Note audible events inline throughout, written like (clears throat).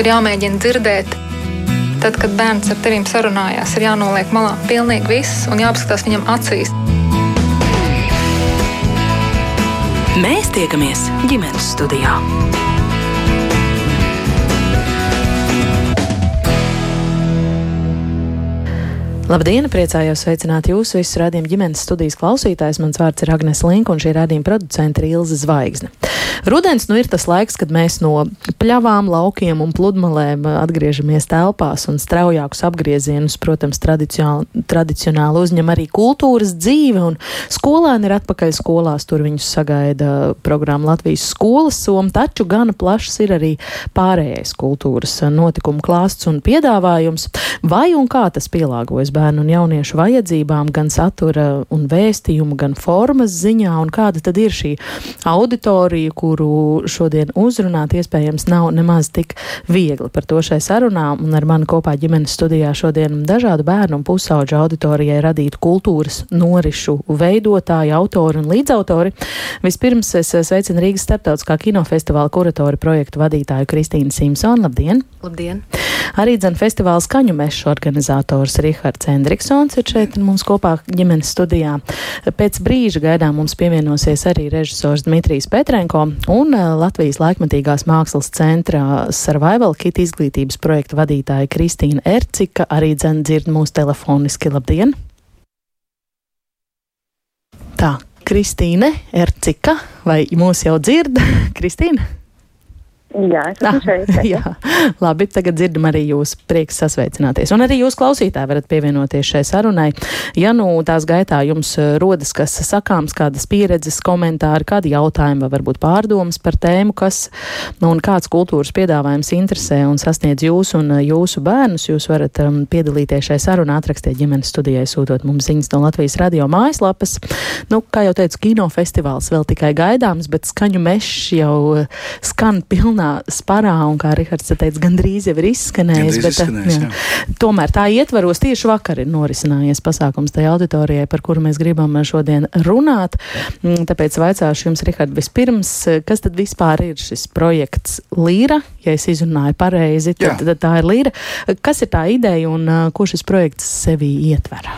ir jāmēģina dzirdēt. Tad, kad bērns ar tevīm sarunājās, ir jānoliek malā pilnīgi viss un jāapskatās viņam acīs. Mēs tiekamies ģimenes studijā. Labdien, priecājos sveicināt jūs visus rādījumu ģimenes studijas klausītājus. Mans vārds ir Agnes Linka un šī rādījuma producente ir Ilze Zvaigzne. Rudens nu ir tas laiks, kad mēs no pļavām, laukiem un pludmalēm atgriežamies telpās un straujākus apgriezienus, protams, tradicionāli uzņem arī kultūras dzīve un skolēni ir atpakaļ skolās, tur viņus sagaida programma Latvijas skolas soma, taču gana plašs ir arī pārējais kultūras notikumu klāsts un piedāvājums. Vai un kā tas pielāgojas bērnu un jauniešu vajadzībām, gan satura un vēstījumu, gan formas ziņā, un kāda tad ir šī auditorija, kuru šodien uzrunāt, iespējams, nav nemaz tik viegli. Par to šai sarunā un ar mani kopā ģimenes studijā šodien dažādu bērnu un pusauģu auditorijai radītu kultūras norišu veidotāji, autori un līdzautori. Vispirms es sveicinu Rīgas starptautiskā kinofestivāla kuratori projektu vadītāju Kristīnu Simpsonu. Labdien! Labdien! Arī dzen festivāla skaņu mešu organizators Rihards Hendriksons ir šeit mums kopā ģimenes studijā. Pēc brīža gaidām mums pievienosies arī režisors Dmitrijs Petrenko un eh, Latvijas laikmatīgās mākslas centrā Survival Kit izglītības projekta vadītāja Kristīna Ercika arī dzen dzird mūs telefoniski. Labdien! Tā, Kristīne Ercika, vai mūs jau dzird? (laughs) Kristīna? Jā, es esmu (laughs) šeit. Jā, (laughs) labi, tagad dzirdam arī jūs. Prieks sasveicināties. Un arī jūs klausītāji varat pievienoties šai sarunai. Ja nu tās gaitā jums eh, rodas kas sakāms, kādas pieredzes, komentāri, kādi jautājumi vai varbūt pārdomas par tēmu, kas nu, un kāds kultūras piedāvājums interesē un sasniedz jūs un eh, jūsu bērnus, jūs varat um, piedalīties šai sarunā, atrakstiet ģimenes studijai, sūtot mums ziņas no Latvijas radio mājaslapas. Nu, kā jau teicu, kinofestivāls vēl tikai gaidāms, bet skaņu mešs jau eh, skan pilnā pilnā sparā, un kā Rihards teica, gandrīz jau ir izskanējis. Bet, izskanējis jā. Jā. Tomēr tā ietvaros tieši vakar ir norisinājies pasākums tajā auditorijai, par kuru mēs gribam šodien runāt. Mm, tāpēc vaicāšu jums, Rihard, vispirms, kas tad vispār ir šis projekts Līra? Ja es izrunāju pareizi, tad, tad tā ir Līra. Kas ir tā ideja un ko šis projekts sevī ietver?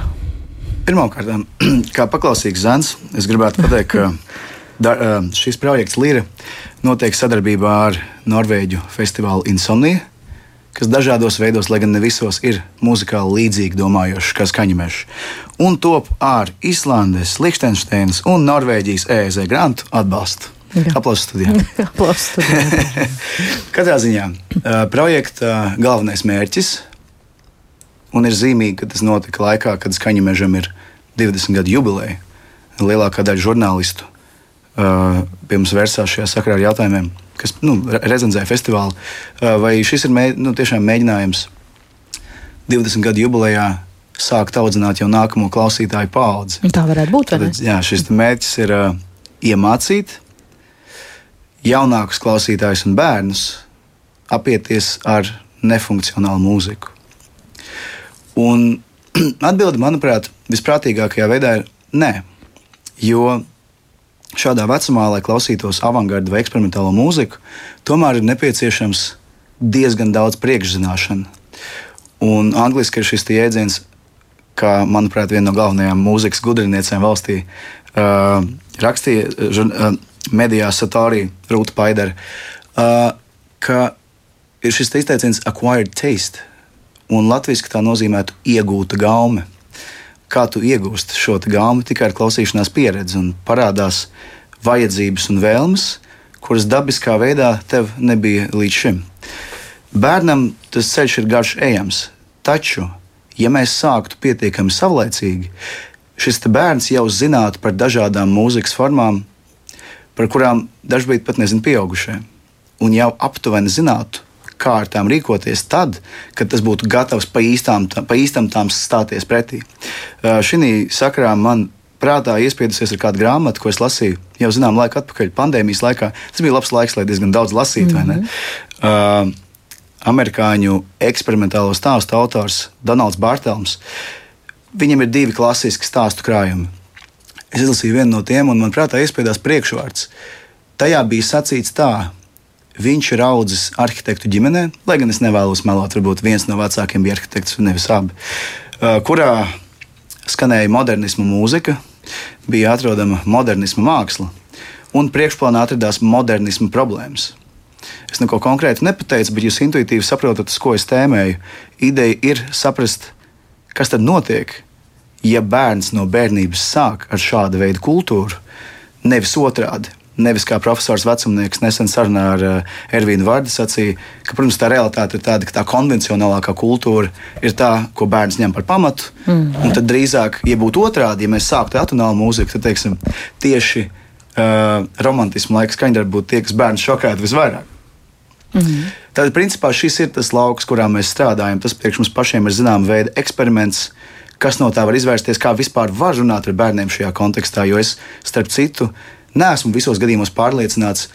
Pirmkārt, (clears throat) kā paklausīgs zēns, es gribētu pateikt, ka (laughs) da, šis projekts Līra notiek sadarbībā ar Norvēģu festivālu Insomnija, kas dažādos veidos, lai gan ne visos, ir muzikāli līdzīgi domājošs kā skaņameši, un top ar Islandes, Liechtensteinas un Norvēģijas EZ grantu atbalstu. Aplausos studijā. (laughs) Aplausos studijā. (laughs) Katrā ziņā projekta galvenais mērķis, un ir zīmīgi, ka tas notika laikā, kad skaņamežam ir 20 gadu jubileja. Lielākā daļa žurnālistu uh, pie mums vērsās šajā sakarā ar jautājumiem, kas nu, rezonē festivālu. Uh, vai šis ir mē, nu, tiešām mēģinājums 20 gadu jubilejā sākt audzināt jau nākamo klausītāju paudzi? Tā varētu būt. Tad, jā, šis mērķis ir uh, iemācīt jaunākus klausītājus un bērnus apieties ar nefunkcionālu mūziku. Un (clears throat) atbilde, manuprāt, visprātīgākajā veidā ir nē. Jo šādā vecumā, lai klausītos avangardu vai eksperimentālo mūziku, tomēr ir nepieciešams diezgan daudz priekšzināšanu. Un angliski ir šis jēdziens, kā, manuprāt, viena no galvenajām mūzikas gudriniecēm valstī uh, rakstīja uh, medijā Satorija Rūta Paidara, uh, ka ir šis izteiciens acquired taste, un latviešu tā nozīmētu iegūta gaume kā tu iegūsti šo gāmu tikai ar klausīšanās pieredzi un parādās vajadzības un vēlmes, kuras dabiskā veidā tev nebija līdz šim. Bērnam tas ceļš ir garš ejams, taču, ja mēs sāktu pietiekami savlaicīgi, šis bērns jau zinātu par dažādām mūzikas formām, par kurām dažkārt pat nezina pieaugušie, un jau aptuveni zinātu, kā ar tām rīkoties tad, kad tas būtu gatavs pa īstām, pa īstam tām stāties pretī. Šī sakarā man prātā iespiedusies ar kādu grāmatu, ko es lasīju jau zinām laiku atpakaļ, pandēmijas laikā. Tas bija labs laiks, lai diezgan daudz lasītu. Mm -hmm. uh, amerikāņu eksperimentālo stāstu autors Donalds Bārtelms. Viņam ir divi klasiski stāstu krājumi. Es izlasīju vienu no tiem, un man prātā iespiedās priekšvārds. Tajā bija sacīts tā, viņš ir audzis arhitektu ģimenē, lai gan es nevēlos melot, varbūt viens no vecākiem bija arhitekts, nevis abi, kurā skanēja modernisma mūzika, bija atrodama modernisma māksla, un priekšplānā atradās modernisma problēmas. Es neko konkrēti nepateicu, bet jūs intuitīvi saprotat, ko es tēmēju. Ideja ir saprast, kas tad notiek, ja bērns no bērnības sāk ar šādu veidu kultūru, nevis otrādi. Nevis kā profesors Vecumnieks nesen sarunā ar uh, Ervīnu Vārdu sacīja, ka, protams, tā realitāte ir tāda, ka tā konvencionālākā kultūra ir tā, ko bērns ņem par pamatu. Mm. Un tad drīzāk, ja būtu otrādi, ja mēs sāktu atonālu mūziku, tad teiksim, tieši uh, romantismu laika skaņdarbi būtu tie, kas bērnu šokētu visvairāk. Mm. Tad, principā, šis ir tas lauks, kurā mēs strādājam. Tas priekš mums pašiem ir zināms veida eksperiments, kas no tā var izvērsties, kā vispār var runāt ar bērniem šajā kontekstā. Jo es, starp citu, neesmu visos gadījumos pārliecināts,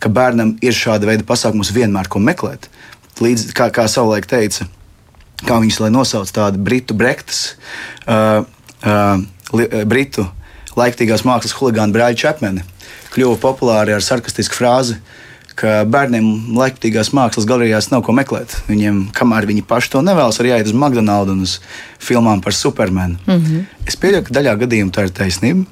ka bērnam ir šāda veida pasākums vienmēr ko meklēt. Līdz kā, kā savulaik teica, kā viņas lai nosauc tādu britu brektas, uh, uh, li, uh, britu laiktīgās mākslas huligānu Brāļu Čepmeni, kļuva populāri ar sarkastisku frāzi bērniem laikmatīgās mākslas galerijās nav ko meklēt. Viņiem, kamēr viņi paši to nevēlas, arī jāiet uz McDonald's un uz filmām par Supermanu. Mm -hmm. Es pieļauju, ka daļā gadījumā tā ir taisnība.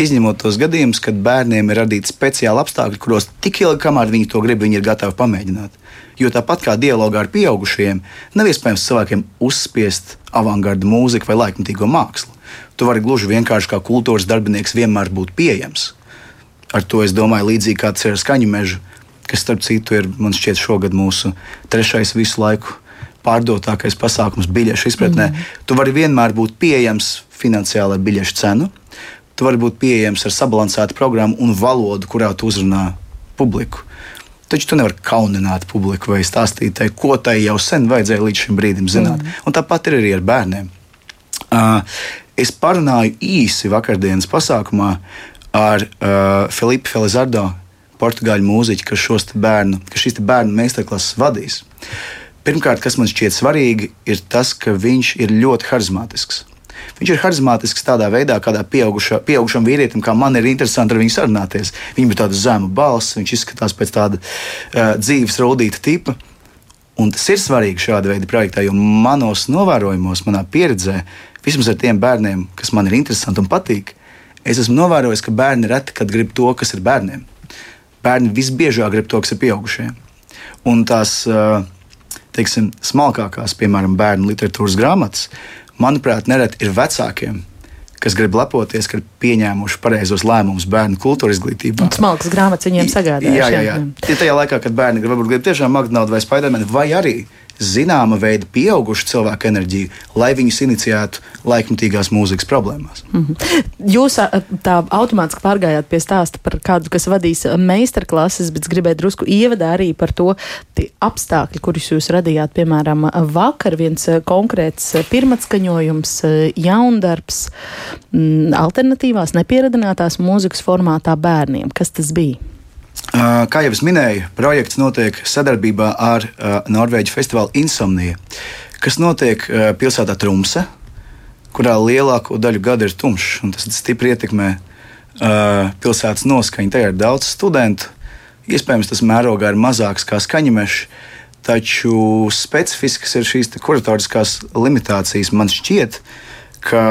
Izņemot tos gadījumus, kad bērniem ir radīti speciāli apstākļi, kuros tik ilgi, kamēr viņi to grib, viņi ir gatavi pamēģināt. Jo tāpat kā dialogā ar pieaugušajiem, nav iespējams cilvēkiem uzspiest avangarda mūziku vai laikmatīgo mākslu. Tu vari gluži vienkārši kā kultūras darbinieks vienmēr būt pieejams. Ar to es domāju, līdzīgi kā tas ir ar skaņu mežu kas, starp citu, ir man šķiet šogad mūsu trešais visu laiku pārdotākais pasākums biļešu izpratnē. Mm. Tu vari vienmēr būt pieejams finansiāli ar biļešu cenu. Tu vari būt pieejams ar sabalansētu programmu un valodu, kurā tu uzrunā publiku. Taču tu nevari kaunināt publiku vai stāstīt, tai, ko tai jau sen vajadzēja līdz šim brīdim zināt. Mm. Un tāpat ir arī ar bērniem. Uh, es parunāju īsi vakardienas pasākumā ar uh, Filipu Felizardo, portugāļu mūziķi, kas, bērnu, kas šīs bērnu meistarklases vadīs. Pirmkārt, kas man šķiet svarīgi, ir tas, ka viņš ir ļoti harizmātisks. Viņš ir harizmātisks tādā veidā, kādā pieauguša, pieaugušam vīrietim, kā man ir interesanti ar viņu sarunāties. Viņam ir tāda zema balss, viņš izskatās pēc tāda uh, dzīves rudīta tipa. Un tas ir svarīgi šāda veida projektā, jo manos novērojumos, manā pieredzē, vismaz ar tiem bērniem, kas man ir interesanti un patīk, es esmu novērojis, ka bērni reti kad grib to, kas ir bērniem bērni visbiežāk grib to, kas ir pieaugušie. Un tās teiksim, smalkākās, piemēram, bērnu literatūras grāmatas, manuprāt, nereti ir vecākiem. Kas grib lepoties, ka ir pieņēmuši pareizos lēmumus bērnu kultūras izglītībā. Smalkas grāmatas viņiem sagādāja. Jā, jā, jā. jā. Tajā laikā, kad bērni grib, varbūt grib tiešām McDonald's vai Spiderman, vai arī zināma veida pieaugušu cilvēku enerģiju, lai viņus iniciētu laikmatīgās mūzikas problēmās. Mm -hmm. Jūs tā automātiski pārgājāt pie stāsta par kādu, kas vadīs meistarklases, bet gribēju drusku ievadā arī par to apstākļi, kurus jūs radījāt. Piemēram, vakar viens konkrēts pirmatskaņojums, jaundarbs, alternatīvās, nepieradinātās mūzikas formātā bērniem. Kas tas bija? Kā jau es minēju, projekts notiek sadarbībā ar Norvēģijas festivālu Insomnija, kas notiek pilsētā Trumse, kurā lielāko daļu gada ir tumšs. Tas stipri ietekmē pilsētas noskaņu. Tajā ir daudz studentu. Iespējams, tas mērogā ir mazāks kā skaņemešs, taču specifiskas ir šīs kuratoriskās limitācijas. Man šķiet, ka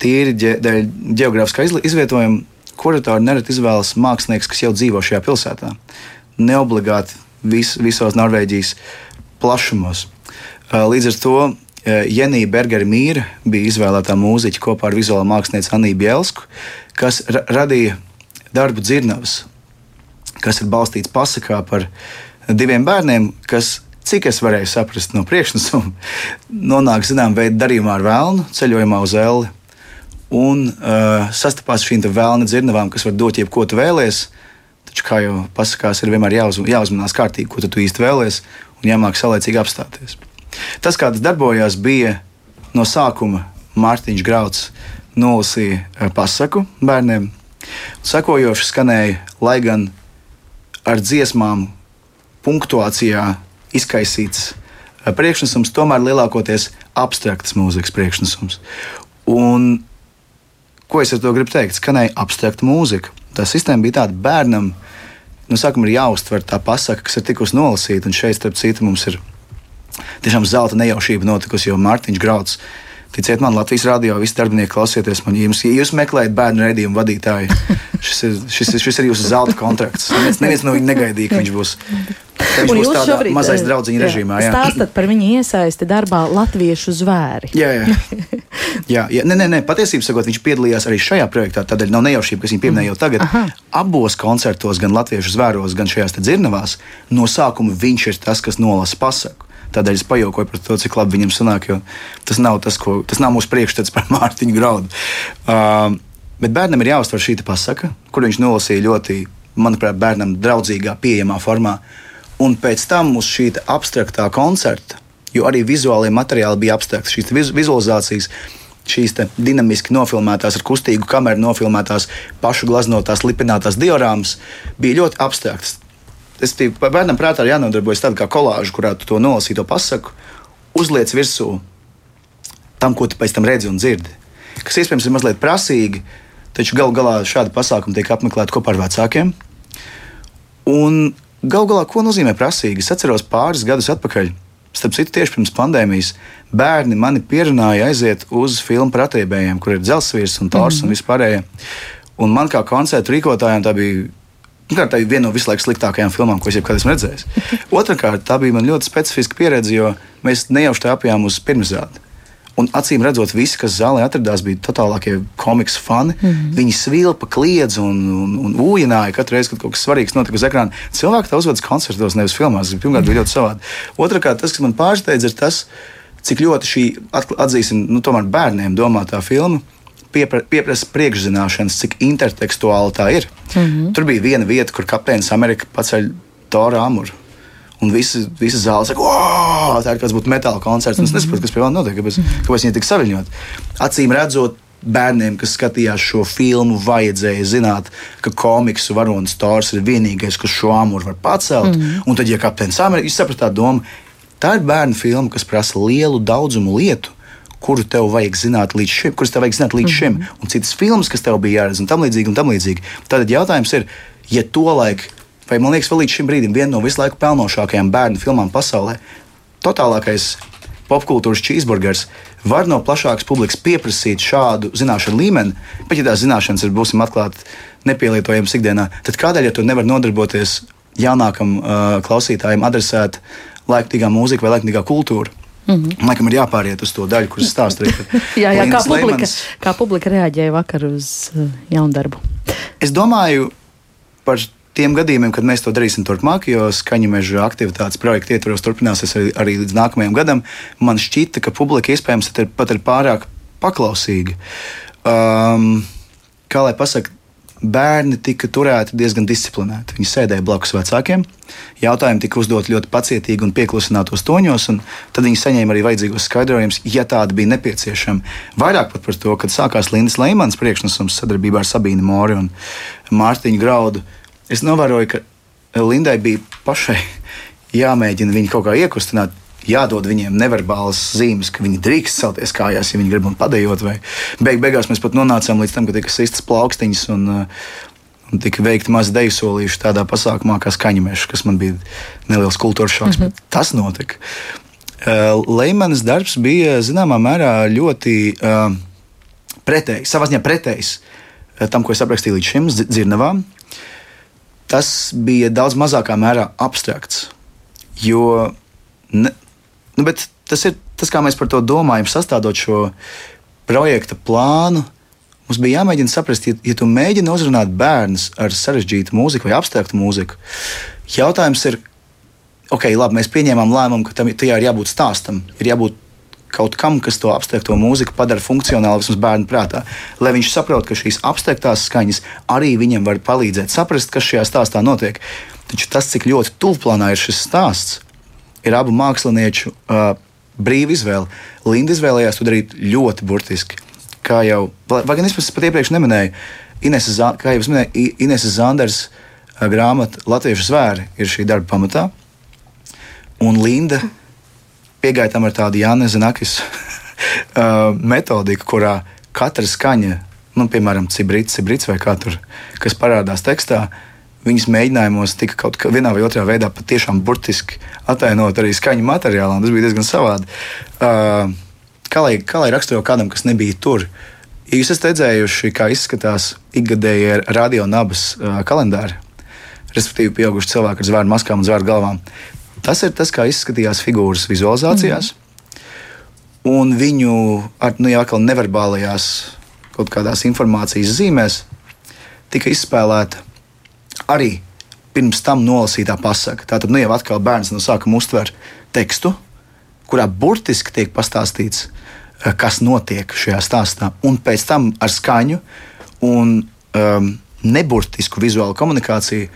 tīri dēļ geogrāfiskā izvietojuma kuratori nereti izvēlas mākslinieks, kas jau dzīvo šajā pilsētā. Neobligāti vis, visos Norvēģijas plašumos. Līdz ar to Jenija Bergera Mīra bija izvēlētā mūziķa kopā ar vizuālā mākslinieci Aniju Bielsku, kas ra radīja darbu dzirnavas, kas ir balstīts pasakā par diviem bērniem, kas cik es varēju saprast no priekšnesuma, (laughs) nonāk zināmā veidā darījumā ar vēlnu, ceļojumā uz Elli un uh, sastapās šīm vēlna dzirnavām, kas var dot jebko tu vēlēsies. Taču, kā jau pasakās, ir vienmēr jāuz, jāuzmanās kārtīgi, ko tu, īsti vēlēsies, un jāmāk saulēcīgi apstāties. Tas, kā tas darbojās, bija no sākuma Mārtiņš Grauds nolasīja uh, pasaku bērniem. Sekojoši skanēja, lai gan ar dziesmām, punktuācijā izkaisīts uh, priekšnesums, tomēr lielākoties abstrakts mūzikas priekšnesums. Un Ko es ar to gribu teikt? Skanēja abstrakta mūzika. Tā sistēma bija tāda, bērnam no sākuma ir jāuztver tā pasaka, kas ir tikusi nolasīta. Un šeit, starp citu, mums ir tiešām zelta nejaušība notikusi, jo Mārtiņš Grauds. Ticiet man, Latvijas rādio visi darbinieki klausieties man. Ja jums, ja jūs meklējat bērnu redzējumu vadītāju, (laughs) šis ir, šis, ir, šis ir jūsu zelta kontrakts. Neviens, (laughs) neviens no viņiem negaidīja, ka viņš būs. Viņš Un būs jūs tādā šobrīd, mazais eh, jā, režīmā. Jā. Stāstat par viņu iesaisti darbā Latviešu zvēri. Jā, jā. (laughs) jā, jā. Nē, nē, nē, patiesībā sakot, viņš piedalījās arī šajā projektā. Tādēļ nav nejaušība, kas viņu pieminēja jau tagad. Aha. Abos koncertos, gan latviešu zvēros, gan šajās dzirnavās, no sākuma viņš ir tas, kas nolasa pasaku. Tādēļ es pajokoju par to, cik labi viņam sanāk, jo tas nav, tas, ko, tas nav mūsu priekšstats par (laughs) Mārtiņu Graudu. Uh, bet bērnam ir jāuztver šī pasaka, kur viņš nolasīja ļoti, manuprāt, bērnam draudzīgā, pieejamā formā. Un pēc tam uz šī abstraktā koncerta, jo arī vizuālajie materiāli bija abstrakti, šīs viz, vizualizācijas. Šīs dinamiski nofilmētās, ar kustīgu kameru nofilmētās, pašu glaznotās, lipinātās diorāmas bija ļoti abstraktas. Es tie bērnam prātā ir jānodarbojas tāda kā kolāža, kurā tu to nolasīji, to pasaku, uzliec virsū tam, ko tu pēc tam redzi un dzirdi. Kas iespējams ir mazliet prasīgi, taču galu galā šādi pasākumi tiek apmeklēti kopā ar vecākiem. Un galu galā, ko nozīmē prasīgi? Es atceros pāris gadus atpakaļ. Starp citu, tieši pirms pandēmijas bērni mani pierunāja aiziet uz filmu par attiebējiem, kur ir dzelzceļš un tors mm -hmm. un vispārējie. Un man kā koncertu rīkotājiem tā bija Pirmkārt, tā ir viena no vislabāk sliktākajām filmām, ko es jebkad esmu redzējis. (laughs) Otrakārt, tā bija man ļoti specifiska pieredze, jo mēs nejauši tāpjām uz pirmsrādi. Un acīm redzot, visi, kas zālē atradās, bija totālākie komiksu fani. Mm -hmm. Viņi svilpa, kliedz un, un, un ūjināja katru reizi, kad kaut kas svarīgs notika uz ekrāna. Cilvēki tā uzvedas koncertos, nevis filmās. Pirmkārt bija ļoti savādi. Otrakārt, tas, kas man pārsteidz, ir tas, cik ļoti šī atzīsim, nu, tomēr bērniem domātā filma piepra- pieprasa priekšzināšanas, cik intertekstuāli tā ir. Mm -hmm. Tur bija viena vieta, kur kapteinis Amerika paceļ Tora amuru. Un visi, visi zāle saka, wow, tā ir kāds būtu metāla koncerts. Mm -hmm. Es nesaprotu, kas pie manis notiek, kāpēc, kāpēc viņi tik saviņot. Acīm redzot, bērniem, kas skatījās šo filmu, vajadzēja zināt, ka komiksu varonis Tors ir vienīgais, kas šo amuru var pacelt. Mm -hmm. Un tad, ja kapteinis Amerika, jūs saprotat domu, tā ir bērnu filma, kas prasa lielu daudzumu lietu kuru tev vajag zināt līdz šim, kuras tev vajag zināt līdz šim, mm -hmm. un citas filmas, kas tev bija jāredz, un tam līdzīgi. Un tam līdzīgi. Tad jautājums ir, ja to laiku, vai man liekas, vēl līdz šim brīdim viena no visu laiku pelnošākajām bērnu filmām pasaulē, totālākais popkultūras cheeseburgers var no plašākas publikas pieprasīt šādu zināšanu līmeni, pat ja tās zināšanas ir, būsim atklāti, nepielietojamas ikdienā, tad kādēļ ja tu nevari nodarboties jaunākam uh, klausītājam adresēt laikmatīgā mūzika vai laikmatīgā kultūra? Mm -hmm. Laikam ir jāpāriet uz to daļu, kuras stāsta arī (laughs) Jā, jā kā, publika, Leimans. kā publika reaģēja vakar uz uh, jaundarbu. Es domāju par tiem gadījumiem, kad mēs to darīsim turpmāk, jo skaņu meža aktivitātes projekta ietvaros turpināsies arī, arī līdz nākamajam gadam. Man šķita, ka publika iespējams ir pat ir pārāk paklausīga. Um, kā lai pasakā, bērni tika turēti diezgan disciplinēti. Viņi sēdēja blakus vecākiem. Jautājumi tika uzdoti ļoti pacietīgi un pieklusinātos toņos, un tad viņi saņēma arī vajadzīgos skaidrojumus, ja tādi bija nepieciešami. Vairāk pat par to, kad sākās Lindas Leimans priekšnesums sadarbībā ar Sabīnu Mori un Mārtiņu Graudu. Es novēroju, ka Lindai bija pašai (laughs) jāmēģina viņu kaut kā iekustināt. Jādod viņiem neverbālas zīmes, ka viņi drīkst celties kājās, ja viņi grib un padējot. Vai beig beigās mēs pat nonācām līdz tam, ka tika sistas plaukstiņas un, uh, un tika veikti mazi deju solīši tādā pasākumā, kā skaņameša, kas man bija neliels kultūras šoks. Mm -hmm. Tas notika. Uh, Leimanas darbs bija zināmā mērā ļoti uh, pretējs, savā ziņā pretējs tam, ko es aprakstīju līdz šim dzi- dzirnavām. Tas bija daudz mazākā mērā abstrakts. Jo ne, nu, tas ir tas, kā mēs par to domājam, sastādot šo projekta plānu. Mums bija jāmēģina saprast, ja, ja tu mēģini uzrunāt bērnus ar sarežģītu mūziku vai abstraktu mūziku, jautājums ir, ok, labi, mēs pieņēmām lēmumu, ka tam ir jābūt stāstam, ir jābūt kaut kam, kas to abstrakto mūziku padara funkcionāli vismaz bērnu prātā. Lai viņš saprotu, ka šīs abstraktās skaņas arī viņam var palīdzēt saprast, kas šajā stāstā notiek. Taču tas, cik ļoti tuvplānā ir šis stāsts, ir abu mākslinieku uh, brīva izvēle. Linda izvēlējās to darīt ļoti burtiski. Kā jau, vai gan es pat iepriekš neminēju, Inese, kā jau minēju, Inese Zanders uh, grāmata Latviešu zvēri ir šī darba pamatā. Un Linda piegāja tam ar tādu Jānis Zanakis (laughs) uh, metodiku, kurā katra skaņa, nu, piemēram, cibrits, cibrits vai kā tur, kas parādās tekstā, viņas mēģinājumos tika kaut kādā vai otrā veidā patiešām burtiski atainot arī skaņu materiālā. Tas bija diezgan savādi. Uh, kā, lai, kā lai raksturo kādam, kas nebija tur? Jūs esat redzējuši, kā izskatās ikgadējie radio nabas uh, kalendāri, respektīvi, pieauguši cilvēki ar zvaigžņu maskām un zvaigžņu galvām. Tas ir tas, kā izskatījās figūras vizualizācijās. Mm. Un viņu ar nu, jau neverbālajās kaut kādās informācijas zīmēs tika izspēlēta arī pirms tam nolasītā pasaka. Tātad nu, jau atkal bērns no sākuma uztver tekstu, kurā burtiski tiek pastāstīts, eh, kas notiek šajā stāstā, un pēc tam ar skaņu un um, neburtisku vizuālu komunikāciju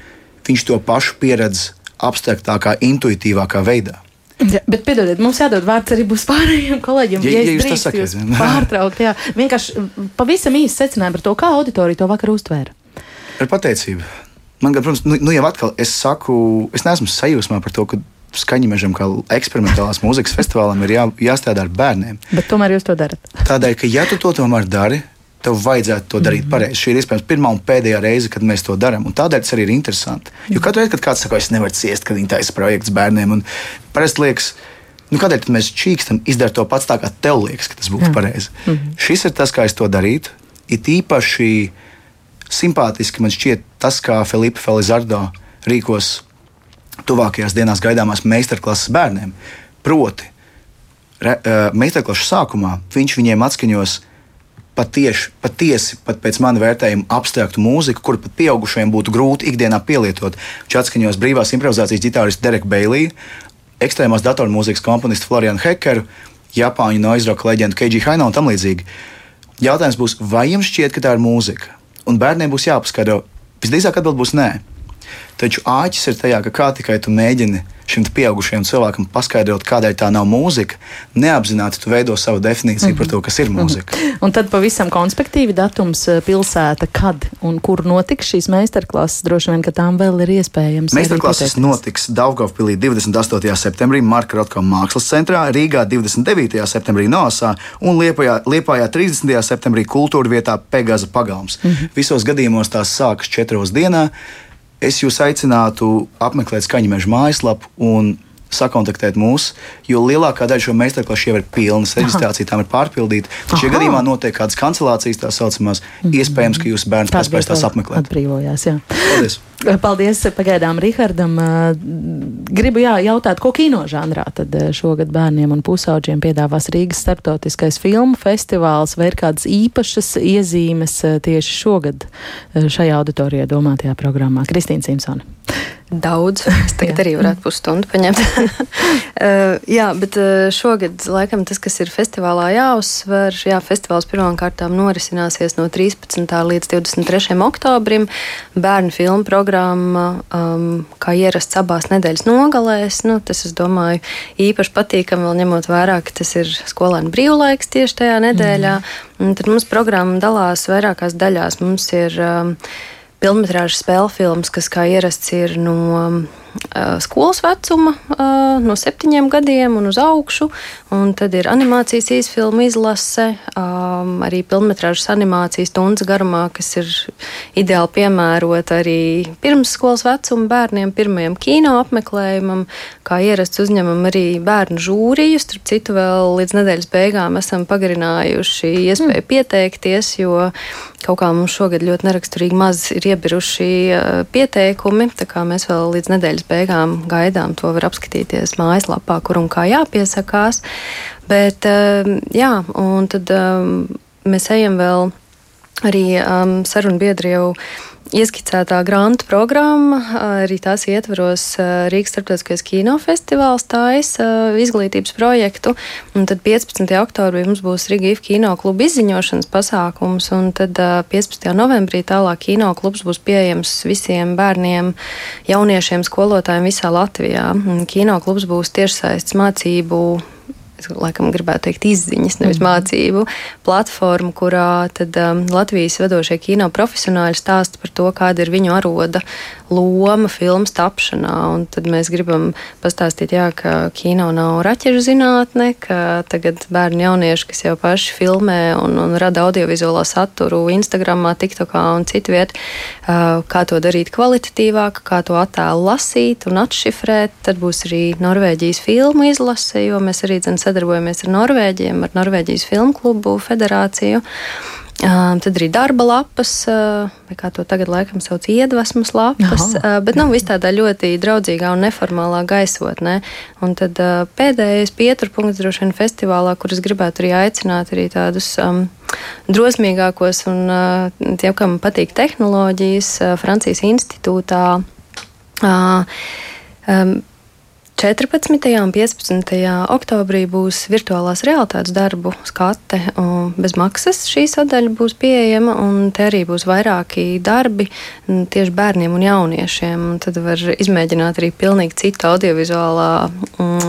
viņš to pašu pieredz abstraktākā, intuitīvākā veidā. Ja, bet, piedodiet, mums jādod vārds arī pārējiem kolēģiem. Ja, ja, ja jūs to sakat, pārtraukt, jā. Vienkārši pavisam īsi secinājumi par to, kā auditorija to vakar uztvēra. Ar pateicību. Man, protams, nu, nu jau atkal es saku, es neesmu sajūsmā par to, ka skaņu mežam, kā eksperimentālās mūzikas festivālam, ir jā, jāstrādā ar bērniem. Bet tomēr jūs to darat. Tādēļ, ka ja tu to tomēr dari, tev vajadzētu to darīt mm -hmm. pareizi. Šī ir iespējams pirmā un pēdējā reize, kad mēs to darām. Tādēļ tas arī ir interesanti. Jo katru reizi, kad kāds saka, es nevaru ciest, kad viņi taisa projekts bērniem, un parasti liekas, nu, kādēļ mēs čīkstam izdarīt to pats tā, kā tev liekas, ka tas būtu pareizi. Mm -hmm. Šis ir tas, kā es to darītu. It īpaši simpātiski man šķiet tas, kā Filipa Felizardo rīkos tuvākajās dienās gaidāmās meistarklases bērniem. Proti, re, uh, meistarklases sākumā viņš viņiem atskaņos patieši, patiesi, pat pēc manas vērtējuma, abstraktu mūziku, kuru pat pieaugušajiem būtu grūti ikdienā pielietot. Viņš atskaņos brīvās improvizācijas ģitāristu Dereku Beiliju, ekstrēmās datormūzikas komponistu Florianu Hekeru, Japāņu noise rock leģendu Keiji Haino un tam līdzīgi. Jautājums būs, vai jums šķiet, ka tā ir mūzika? Un bērniem būs jāpaskaidro. Visdrīzāk atbild būs nē. Taču āķis ir tajā, ka kā tikai tu mēģini šim pieaugušajam cilvēkam paskaidrot, kādēļ tā nav mūzika, neapzināti tu veido savu definīciju mm -hmm. par to, kas ir mhm. mūzika. Mm -hmm. Un tad pavisam konspektīvi datums eh, pilsēta, kad un kur notiks šīs meistarklases, droši vien, ka tām vēl ir iespējams. Meistarklases notiks Daugavpilī 28. septembrī Marka Rotko mākslas centrā, Rīgā 29. septembrī Nosā un Liepājā, Liepājā 30. septembrī kultūra vietā Pegaza pagalms. Mm -hmm. Visos gadījumos tās sākas četros dienā es jūs aicinātu apmeklēt skaņu meža mājaslapu un sakontaktēt mūs, jo lielākā daļa šo meistarklašu jau ir pilnas, reģistrācija tam ir pārpildīta. Taču, ja gadījumā notiek kādas kancelācijas, tā saucamās, mm -hmm. iespējams, ka jūsu bērns paspēs tās apmeklēt. Atbrīvojās, jā. Paldies! Paldies pagaidām Rihardam. Gribu jā, jautāt, ko kino žanrā tad šogad bērniem un pusauģiem piedāvās Rīgas starptautiskais filmu festivāls vai ir kādas īpašas iezīmes tieši šogad šajā auditorijā domātajā programmā? Kristīna Simpsona. Daudz. (laughs) Es tagad arī varētu pusstundu paņemt. uh, (laughs) (laughs) jā, bet uh, šogad laikam tas, kas ir festivālā jāuzsver, jā, festivāls pirmām kārtām norisināsies no 13. līdz 23. oktobrim. Bērnu filmu programma, um, kā ierasts abās nedēļas nogalēs, nu, tas, es domāju, īpaši patīkami vēl ņemot vērā, ka tas ir skolēnu brīvlaiks tieši tajā nedēļā. Mm. Tad mums programma dalās vairākās daļās. Mums ir um, filmas spēļu filmas, kas kā ierasts ir no uh, skolas vecuma, no septiņiem gadiem un uz augšu. Un tad ir animācijas īsfilmu izlase, arī filmas animācijas stundas garumā, kas ir ideāli piemērota arī pirmsskolas vecuma bērniem, pirmajam kino apmeklējumam. Kā ierasts uzņemam arī bērnu žūriju, starp citu, vēl līdz nedēļas beigām esam pagarinājuši iespēju mm. pieteikties, jo kaut kā mums šogad ļoti neraksturīgi maz ir iebiruši uh, pieteikumi, tā kā mēs vēl līdz nedēļas beigām gaidām, to var apskatīties mājaslapā, kur un kā jāpiesakās. Bet, uh, jā, un tad um, mēs ejam vēl arī um, sarunu biedri jau ieskicētā grāmatu programma, arī tās ietveros Rīgas starptautiskais kinofestivāls, tājas izglītības projektu. Un tad 15. oktobrī mums būs Rīgas kino kluba izziņošanas pasākums, un tad 15. novembrī tālāk kino klubs būs pieejams visiem bērniem, jauniešiem, skolotājiem visā Latvijā. Kino klubs būs tiešsaistes mācību es laikam gribētu teikt, izziņas, nevis mm. mācību platformu, kurā tad, um, Latvijas vadošie kino profesionāļi stāsta par to, kāda ir viņu aroda loma filmu tapšanā. Un tad mēs gribam pastāstīt, jā, ka kino nav raķešu zinātne, ka tagad bērni jaunieši, kas jau paši filmē un, un rada audiovizuālo saturu Instagram, TikTokā un citu vietu, uh, kā to darīt kvalitatīvāk, kā to attēlu lasīt un atšifrēt. Tad būs arī Norvēģijas filmu izlase, jo mēs arī dzen, sadarbojamies ar Norvēģiem, ar Norvēģijas filmu klubu federāciju. Tad arī darba lapas, vai kā to tagad laikam sauc, iedvesmas lapas, Aha. bet nu, viss tādā ļoti draudzīgā un neformālā gaisotnē. Un tad pēdējais pieturpunkts droši vien festivālā, kur es gribētu arī aicināt arī tādus um, drosmīgākos un uh, tiem, kam patīk tehnoloģijas, uh, Francijas institūtā. Uh, um, 14. un 15. oktobrī būs virtuālās realitātes darbu skate. Bez maksas šī sadaļa būs pieejama, un te arī būs vairāki darbi tieši bērniem un jauniešiem. Un tad var izmēģināt arī pilnīgi citu audiovizuālā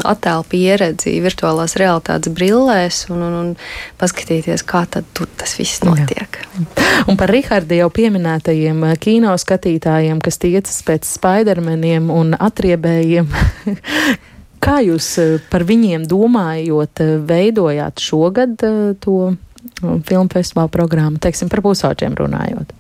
attēlu pieredzi virtuālās realitātes brillēs un, un, un paskatīties, kā tad tur tas viss notiek. Jā. Un par Rihardu jau pieminētajiem kino skatītājiem, kas tiecas pēc Spidermaniem un atriebējiem. (laughs) Kā jūs eh, par viņiem domājot, eh, veidojāt šogad eh, to filmu festivāla programmu, teiksim, par pusauģiem runājot?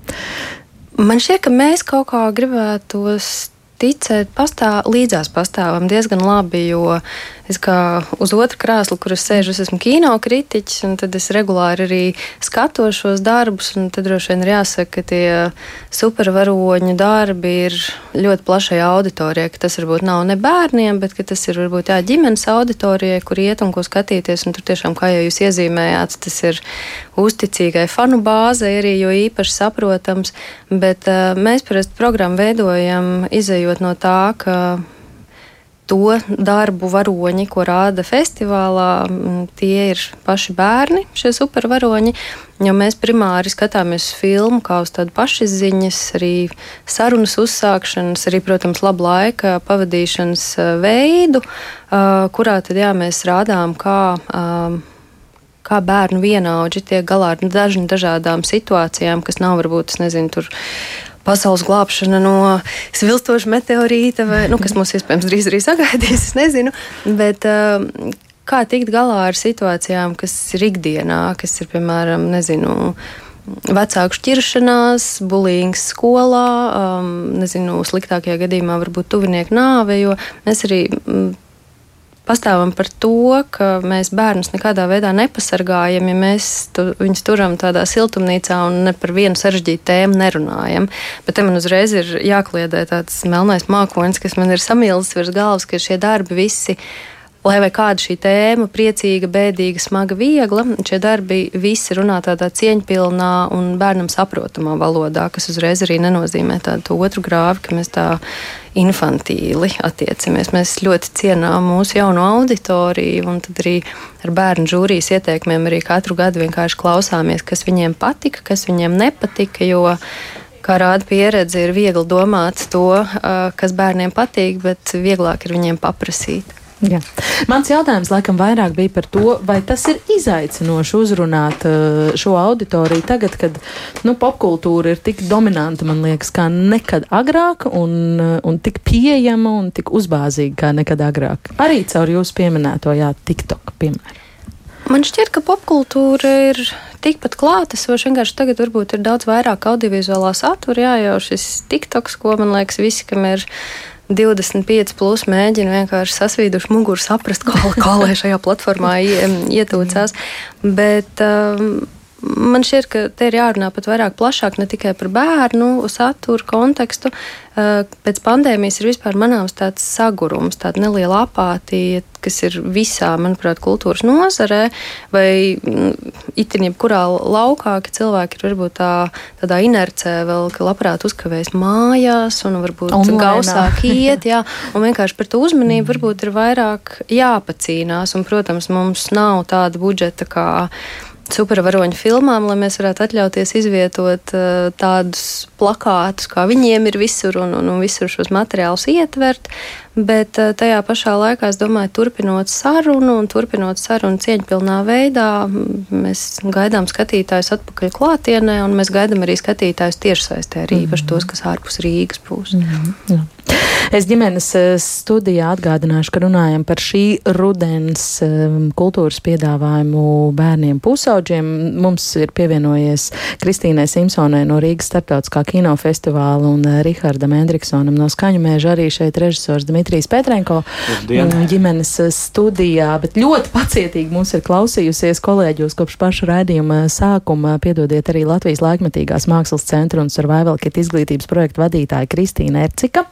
Man šķiet, ka mēs kaut kā gribētos ticēt, pastāv, līdzās pastāvam diezgan labi, jo Es kā uz otru krēslu, kur es sēžu, es esmu kino kritiķis, un tad es regulāri arī skatos šos darbus. Tad droši vien ir jāsaka, ka tie supervaroņu darbi ir ļoti plašai auditorijai. Tas varbūt nav ne bērniem, bet tas ir varbūt jā, ģimenes auditorijai, kur iet un ko skatīties. Un tur tiešām, kā jau jūs iezīmējāt, tas ir uzticīgai fanu bāzei arī, jo īpaši saprotams. Bet uh, mēs parasti programmu veidojam, izējot no tā, ka to darbu varoņi, ko rāda festivālā, tie ir paši bērni, šie supervaroņi. Jo mēs primāri skatāmies filmu kā uz tādu pašizziņas, arī sarunas uzsākšanas, arī, protams, labu laika pavadīšanas veidu, kurā tad jā, mēs rādām, kā kā bērnu vienaudži tiek galā ar dažni dažādām situācijām, kas nav varbūt, es nezinu, tur pasaules glābšana no svilstoša meteorīta, vai, nu, kas mums iespējams drīz arī sagaidīs, es nezinu. Bet, kā tikt galā ar situācijām, kas ir ikdienā, kas ir, piemēram, nezinu, vecāku šķiršanās, bulīgs skolā, um, nezinu, sliktākajā gadījumā varbūt tuvinieku nāve, jo mēs arī mm, pastāvam par to, ka mēs bērnus nekādā veidā nepasargājam, ja mēs tu, viņus turam tādā siltumnīcā un ne par vienu sarežģītu tēmu nerunājam. Bet te man uzreiz ir jākliedē tāds melnais mākonis, kas man ir samīlis virs galvas, ka šie darbi visi lai vai kāda šī tēma, priecīga, bēdīga, smaga, viegla, šie darbi visi runā tādā cieņpilnā un bērnam saprotamā valodā, kas uzreiz arī nenozīmē tādu otru grāvi, ka mēs tā infantīli attiecamies. Mēs ļoti cienām mūsu jauno auditoriju, un tad arī ar bērnu žūrijas ieteikumiem arī katru gadu vienkārši klausāmies, kas viņiem patika, kas viņiem nepatika, jo kā rāda pieredze, ir viegli domāt to, kas bērniem patīk, bet vieglāk ir viņiem paprasīt. Jā. Mans jautājums laikam vairāk bija par to, vai tas ir izaicinoši uzrunāt uh, šo auditoriju tagad, kad nu, popkultūra ir tik dominanta, man liekas, kā nekad agrāk, un, uh, un tik pieejama un tik uzbāzīga kā nekad agrāk. Arī caur jūsu pieminēto, jā, TikTok, piemēram. Man šķiet, ka popkultūra ir tikpat klātesoša. Vienkārši tagad varbūt ir daudz vairāk audiovizuālā satura, jā, jau šis TikToks, ko man liekas, visi, kam ir 25 plus mēģina vienkārši sasvīduši muguru saprast, kā, (laughs) kā lai šajā platformā ietūcās. Bet um, man šķiet, ka te ir jārunā pat vairāk plašāk, ne tikai par bērnu saturu kontekstu. Uh, pēc pandēmijas ir vispār manāms tāds sagurums, tāda neliela apātija, kas ir visā, manuprāt, kultūras nozarē, vai mm, itin jebkurā laukā, ka cilvēki ir varbūt tā, tādā inercē vēl, ka labprāt uzkavējas mājās un varbūt Online. gausāk (laughs) iet, jā, un vienkārši par to uzmanību varbūt ir vairāk jāpacīnās, un, protams, mums nav tāda budžeta kā supervaroņu filmām, lai mēs varētu atļauties izvietot uh, tādus plakātus, kā viņiem ir visur, un, un, un visur šos materiālus ietvert. Bet eh, tajā pašā laikā, es domāju, turpinot sarunu un turpinot sarunu cieņpilnā veidā, mēs gaidām skatītājus atpakaļ klātienē, un mēs gaidām arī skatītājus tiešsaistē, arī īpaši mm -hmm. tos, kas ārpus Rīgas būs. Mm -hmm. Es ģimenes eh, studijā atgādināšu, ka runājam par šī rudens eh, kultūras piedāvājumu bērniem pusauģiem. Mums ir pievienojies Kristīnai Simpsonai no Rīgas starptautiskā kinofestivāla un Rihardam Endriksonam no Skaņumēža arī šeit režisors Dmitrijs. Dmitrijs Petrenko ģimenes eh, studijā, bet ļoti pacietīgi mums ir klausījusies kolēģos kopš paša raidījuma sākuma. Piedodiet arī Latvijas laikmetīgās mākslas centra un survival kit izglītības projektu vadītāja Kristīna Ercika.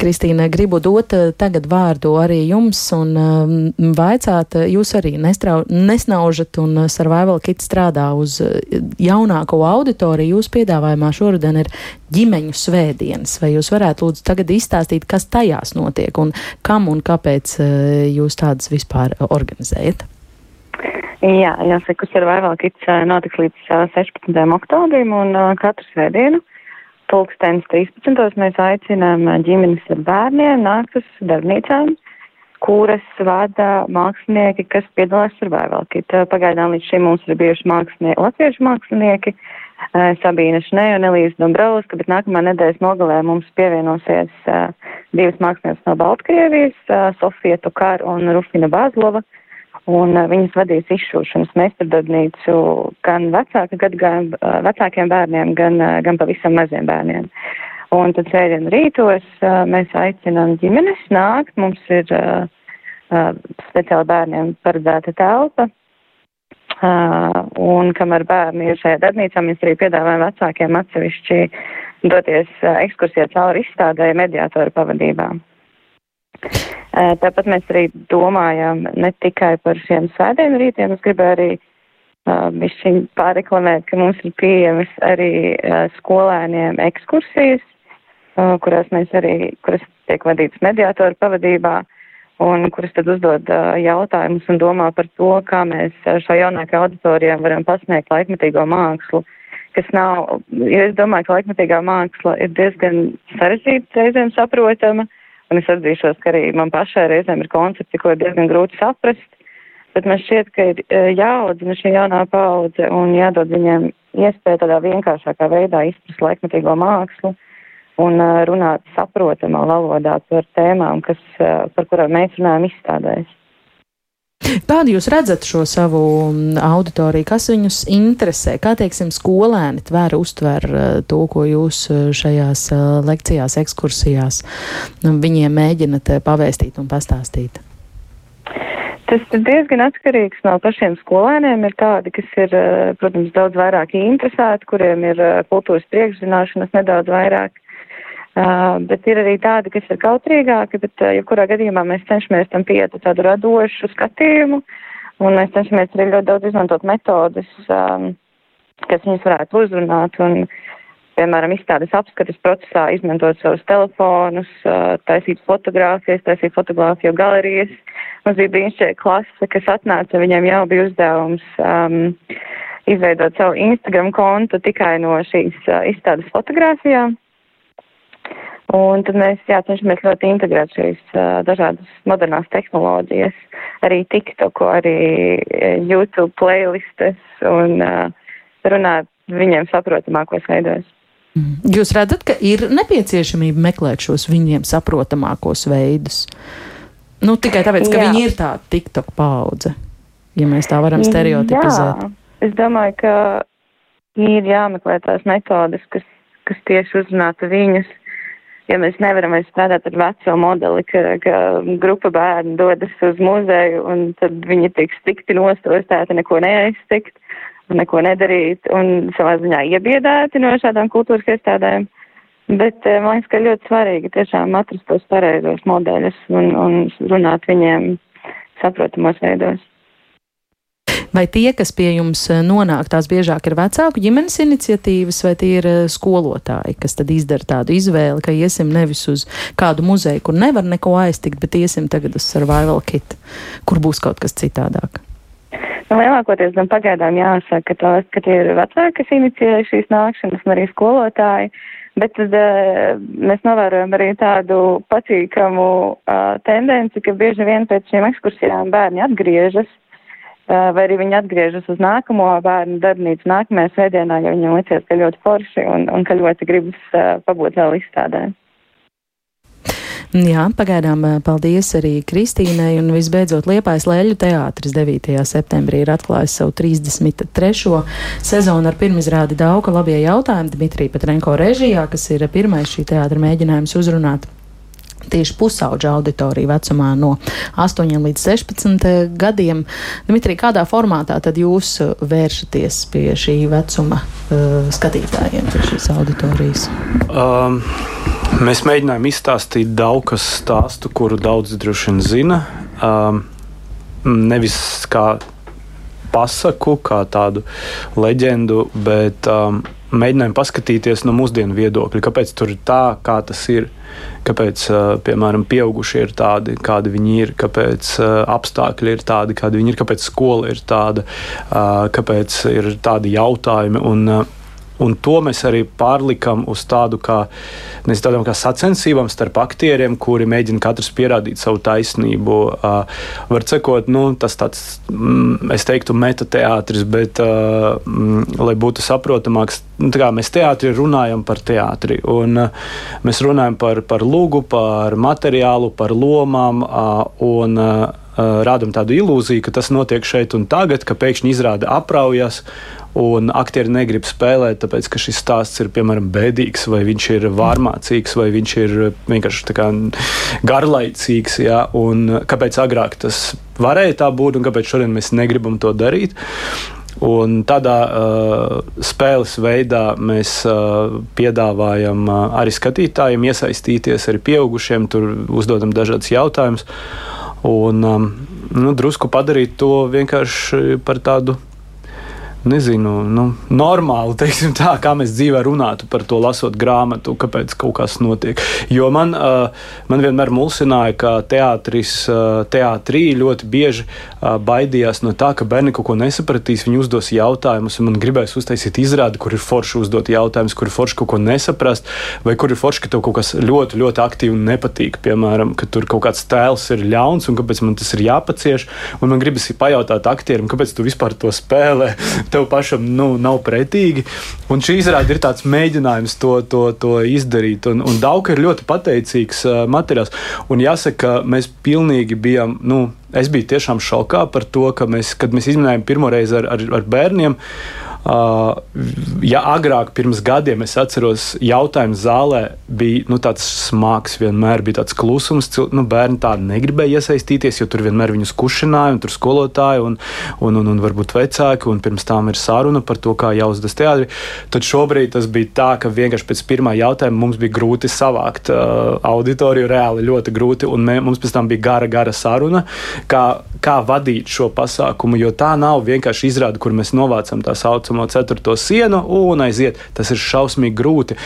Kristīna, gribu dot eh, tagad vārdu arī jums un um, vaicāt, eh, jūs arī nestrau, nesnaužat un survival kit strādā uz jaunāko auditoriju. Jūs piedāvājumā šoruden ir ģimeņu svētdienas. Vai jūs varētu lūdzu tagad izstāstīt, kas tajās notiek un kam un kāpēc eh, jūs tādas vispār organizējat? Jā, jāsaka, Survival Kits eh, notiks līdz 16. Eh, oktobrim un katru svētdienu pulkstens 13. mēs aicinām ģimenes ar bērniem nākt uz darbnīcām, kuras vada mākslinieki, kas piedalās Survival Kit. Pagaidām līdz šim mums ir bijuši mākslinieki, latviešu mākslinieki, Sabīna Šnē un Elīza Dombrovska, bet nākamā nedēļas nogalē mums pievienosies uh, divas mākslinieces no Baltkrievijas, uh, Sofija Tukar un Rufina Bāzlova. Un uh, viņas vadīs izšūšanas meistardarbnīcu gan vecāka gadagājuma, uh, vecākiem bērniem, gan, uh, gan pavisam maziem bērniem. Un tad sēdien rītos uh, mēs aicinām ģimenes nākt. Mums ir uh, uh, speciāli bērniem paredzēta telpa, Uh, un kamēr bērni ir šajā darbnīcā, mēs arī piedāvājam vecākiem atsevišķi doties uh, ekskursijā cauri izstādē mediātoru pavadībā. Uh, tāpat mēs arī domājam ne tikai par šiem svētdienu rītiem, es gribēju arī višķiņ pārreklamēt, ka mums ir pieejamas arī skolēniem ekskursijas, kurās mēs arī, kuras tiek vadītas mediātoru pavadībā un kuras tad uzdod uh, jautājumus un domā par to, kā mēs šo jaunāko auditorijām varam pasniegt laikmetīgo mākslu, kas nav, jo es domāju, ka laikmetīgā māksla ir diezgan sarežģīta reizēm saprotama, un es atzīšos, ka arī man pašai reizēm ir koncepti, ko ir diezgan grūti saprast, bet man šķiet, ka ir jāaudzina šī jaunā paudze un jādod viņiem iespēju tādā vienkāršākā veidā izprast laikmetīgo mākslu un runāt saprotamā valodā par tēmām, kas, par kurām mēs runājam izstādēs. Kādu jūs redzat šo savu auditoriju, kas viņus interesē? Kā, teiksim, skolēni tver, uztver to, ko jūs šajās lekcijās, ekskursijās nu, viņiem mēģinat pavēstīt un pastāstīt? Tas diezgan atkarīgs no pašiem skolēniem. Ir tādi, kas ir, protams, daudz vairāk interesēti, kuriem ir kultūras priekšzināšanas nedaudz vairāk. Uh, bet ir arī tādi, kas ir kautrīgāki, bet uh, jebkurā gadījumā mēs cenšamies tam pieiet tādu radošu skatījumu, un mēs cenšamies arī ļoti daudz izmantot metodas, um, kas viņus varētu uzrunāt, un, piemēram, izstādes apskates procesā izmantot savus telefonus, uh, taisīt fotogrāfijas, taisīt fotogrāfiju galerijas. Mums bija brīnišķīga klase, kas atnāca, viņiem jau bija uzdevums um, izveidot savu Instagram kontu tikai no šīs uh, izstādes fotogrāfijām. Un tad mēs jā, cenšamies ļoti integrēt šīs uh, dažādas modernās tehnoloģijas, arī TikToku, arī YouTube playlistes un uh, runāt viņiem saprotamākos veidos. Mm. Jūs redzat, ka ir nepieciešamība meklēt šos viņiem saprotamākos veidus. Nu, tikai tāpēc, ka Jā. viņi ir tāda TikTok paudze, ja mēs tā varam stereotipizēt. Jā, es domāju, ka ir jāmeklē tās metodes, kas, kas tieši uzrunātu viņus ja mēs nevaram vairs strādāt ar veco modeli, ka, ka grupa bērnu dodas uz muzeju un tad viņi tiek stikti nostostēti, neko neaiztikt neko nedarīt un savā ziņā iebiedēti no šādām kultūras iestādēm. Bet eh, man liekas, ka ļoti svarīgi tiešām atrast tos pareizos modeļus un, un runāt viņiem saprotamos veidos. Vai tie, kas pie jums eh, nonāk, tās biežāk ir vecāku ģimenes iniciatīvas, vai tie ir eh, skolotāji, kas tad izdara tādu izvēli, ka iesim nevis uz kādu muzeju, kur nevar neko aiztikt, bet iesim tagad uz survival kit, kur būs kaut kas citādāk? Nu, lielākoties gan pagaidām jāsaka, ka, tās, ka tie ir vecāki, kas inicijē šīs nākšanas, un arī skolotāji. Bet tad uh, mēs novērojam arī tādu patīkamu uh, tendenci, ka bieži vien pēc šīm ekskursijām bērni atgriežas, vai arī viņi atgriežas uz nākamo bērnu darbnīcu nākamajā svētdienā, jo viņiem licies, ka ļoti forši un, un ka ļoti gribas uh, pabūt vēl izstādē. Jā, pagaidām paldies arī Kristīnai. Un visbeidzot, Liepais Lēļu teātris 9. septembrī ir atklājis savu 33. sezonu ar pirmizrādi Dauka labie jautājumi Dmitrija Petrenko režijā, kas ir pirmais šī teātra mēģinājums uzrunāt tieši pusauģa auditorija vecumā no 8 līdz 16 gadiem. Dimitrija, kādā formātā tad jūs vēršaties pie šī vecuma uh, skatītājiem, pie šīs auditorijas? Um. Mēs mēģinājām izstāstīt daudz stāstu, kuru daudz droši vien zina. Um, nevis kā pasaku, kā tādu leģendu, bet um, mēģinājām paskatīties no mūsdienu viedokļa, kāpēc tur ir tā, kā tas ir. Kāpēc, piemēram, pieaugušie ir tādi, kādi viņi ir, kāpēc apstākļi ir tādi, kādi viņi ir, kāpēc skola ir tāda, kāpēc ir tādi jautājumi. Un, Un to mēs arī pārlikām uz tādu kā, nezinu, tādām kā sacensībām starp aktieriem, kuri mēģina katrs pierādīt savu taisnību. Uh, var sakot, nu, tas tāds, mm, es teiktu, metateātris, bet, uh, mm, lai būtu saprotamāks, nu, kā mēs teātrī runājam par teātri. Un, uh, mēs runājam par, par lūgu, par materiālu, par lomām. Uh, un, uh, rādam tādu ilūziju, ka tas notiek šeit un tagad, ka pēkšņi izrāda apraujas, un aktieri negrib spēlēt, tāpēc ka šis stāsts ir piemēram bēdīgs, vai viņš ir vārmācīgs, vai viņš ir vienkārši kā garlaicīgs. Ja? Un kāpēc agrāk tas varēja tā būt, un kāpēc šodien mēs negribam to darīt? Un tādā uh, spēles veidā mēs uh, piedāvājam uh, arī skatītājiem iesaistīties, arī pieaugušiem, tur uzdodam dažādas jautājumus. Un um, nu, drusku padarīt to vienkārši par tādu nezinu, nu, normāli, teiksim, tā, kā mēs dzīvē runātu par to, lasot grāmatu, kāpēc kaut kas notiek. Jo man, man vienmēr mulsināja, ka teātris, teātrī ļoti bieži baidījās no tā, ka bērni kaut ko nesapratīs, viņi uzdos jautājumus, un man gribēs uztaisīt izrādi, kur ir forši uzdot jautājumus, kur ir forši kaut ko nesaprast, vai kur ir forši, ka tev kaut kas ļoti, ļoti aktīvi nepatīk. Piemēram, ka tur kaut kāds tēls ir ļauns, un kāpēc man tas ir jāpacieš, un man gribas pajautāt aktierim, kāpēc tu vispār to spēlē (laughs) tev pašam nu, nav pretīgi. Un šī izrāde ir tāds mēģinājums to, to, to izdarīt. Un, un Dauka ir ļoti pateicīgs uh, materiāls. Un jāsaka, mēs pilnīgi bijām. Nu, Es biju tiešām šokā par to, ka mēs, kad mēs izminējām pirmo reizi ar, ar, ar bērniem, Uh, ja agrāk, pirms gadiem, es atceros, jautājums zālē bija nu, tāds smags, vienmēr bija tāds klusums. Nu, bērni tādi negribēja iesaistīties, jo tur vienmēr viņus kušināja, un tur skolotāji un, un, un, un varbūt vecāki, un pirms tam ir saruna par to, kā jāuzdas teātri. Tad šobrīd tas bija tā, ka vienkārši pēc pirmā jautājuma mums bija grūti savākt uh, auditoriju, reāli ļoti grūti, un mē, mums pēc tam bija gara, gara saruna, kā, kā vadīt šo pasākumu, jo tā nav vienkārši izrāde, kur mēs novācam tā saucamo saucamo ceturto sienu un aiziet. Tas ir šausmīgi grūti.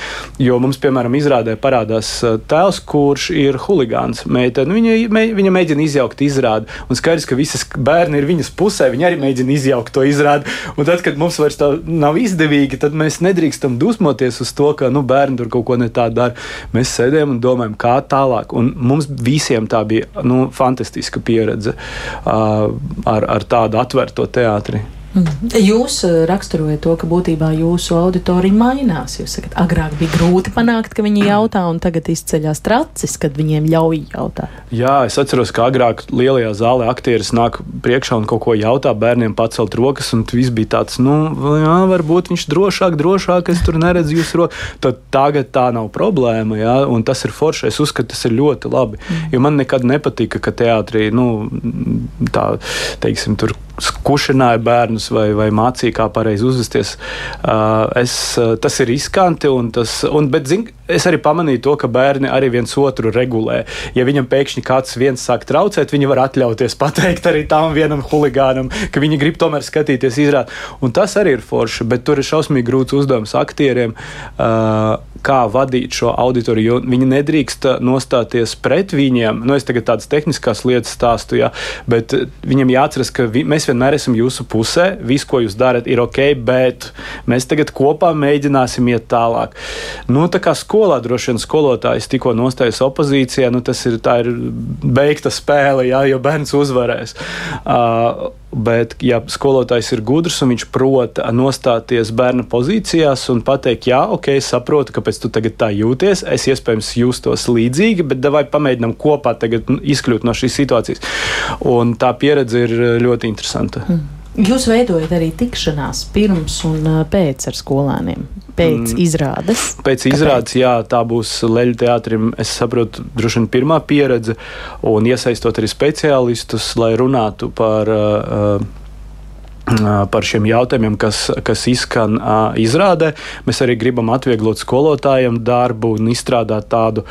Jo mums, piemēram, izrādē parādās uh, tēls, kurš ir huligāns. Meitene, viņa, me, viņa mēģina izjaukt izrādi. Un skaidrs, ka visas bērni ir viņas pusē, viņi arī mēģina izjaukt to izrādi. Un tad, kad mums vairs tā nav izdevīgi, tad mēs nedrīkstam dusmoties uz to, ka nu, bērni tur kaut ko ne tā dara. Mēs sēdējam un domājam, kā tālāk. Un mums visiem tā bija nu, fantastiska pieredze uh, ar, ar tādu atvērto teātri. Mhm. Jūs eh, raksturojat to, ka būtībā jūsu auditorija mainās. Jūs sakat, agrāk bija grūti panākt, ka viņi jautā, un tagad izceļas tracis, kad viņiem ļauj jautāt. Jā, es atceros, ka agrāk lielajā zālē aktieris nāk priekšā un kaut ko jautā, bērniem pacelt rokas, un viss bija tāds, nu, jā, varbūt viņš drošāk, drošāk, es tur neredzu jūsu roku. Tad tagad tā nav problēma, jā, un tas ir forši. Es uzskatu, tas ir ļoti labi, mm. jo man nekad nepatika, ka teātrī, nu, tā, teiksim, tur kušināja bērnus vai, vai mācīja, kā pareizi uzvesties. Uh, es, tas ir riskanti, un tas, un, bet, zin, es arī pamanīju to, ka bērni arī viens otru regulē. Ja viņam pēkšņi kāds viens sāk traucēt, viņi var atļauties pateikt arī tam vienam huligānam, ka viņi grib tomēr skatīties izrādi. Un tas arī ir forši, bet tur ir šausmīgi grūts uzdevums aktieriem. Uh, kā vadīt šo auditoriju, jo viņi nedrīkst nostāties pret viņiem. Nu, es tagad tādas tehniskas lietas stāstu, jā, bet viņiem jāatceras, ka vi, mēs vienmēr esam jūsu pusē, viss, ko jūs darat, ir ok, bet mēs tagad kopā mēģināsim iet tālāk. Nu, tā kā skolā droši vien skolotājs tikko nostājas opozīcijā, nu, tas ir, ir beigta spēle, jā, jo bērns uzvarēs. Uh, Bet, ja skolotājs ir gudrs un viņš prot nostāties bērna pozīcijās un pateikt, jā, ok, es saprotu, kāpēc tu tagad tā jūties, es iespējams jūtos līdzīgi, bet vai pamēģinām kopā izkļūt no šīs situācijas. Un tā pieredze ir ļoti interesanta. Mm. Jūs veidojat arī tikšanās pirms un pēc ar skolēniem, pēc mm. izrādes. Pēc Kāpēc? izrādes, jā, tā būs Leļu teātrim, es saprotu, droši vien pirmā pieredze, un iesaistot arī speciālistus, lai runātu par. Uh, (clears throat) par šiem jautājumiem, kas, kas izskan uh, izrādē. Mēs arī gribam atvieglot skolotājiem darbu un izstrādāt tādu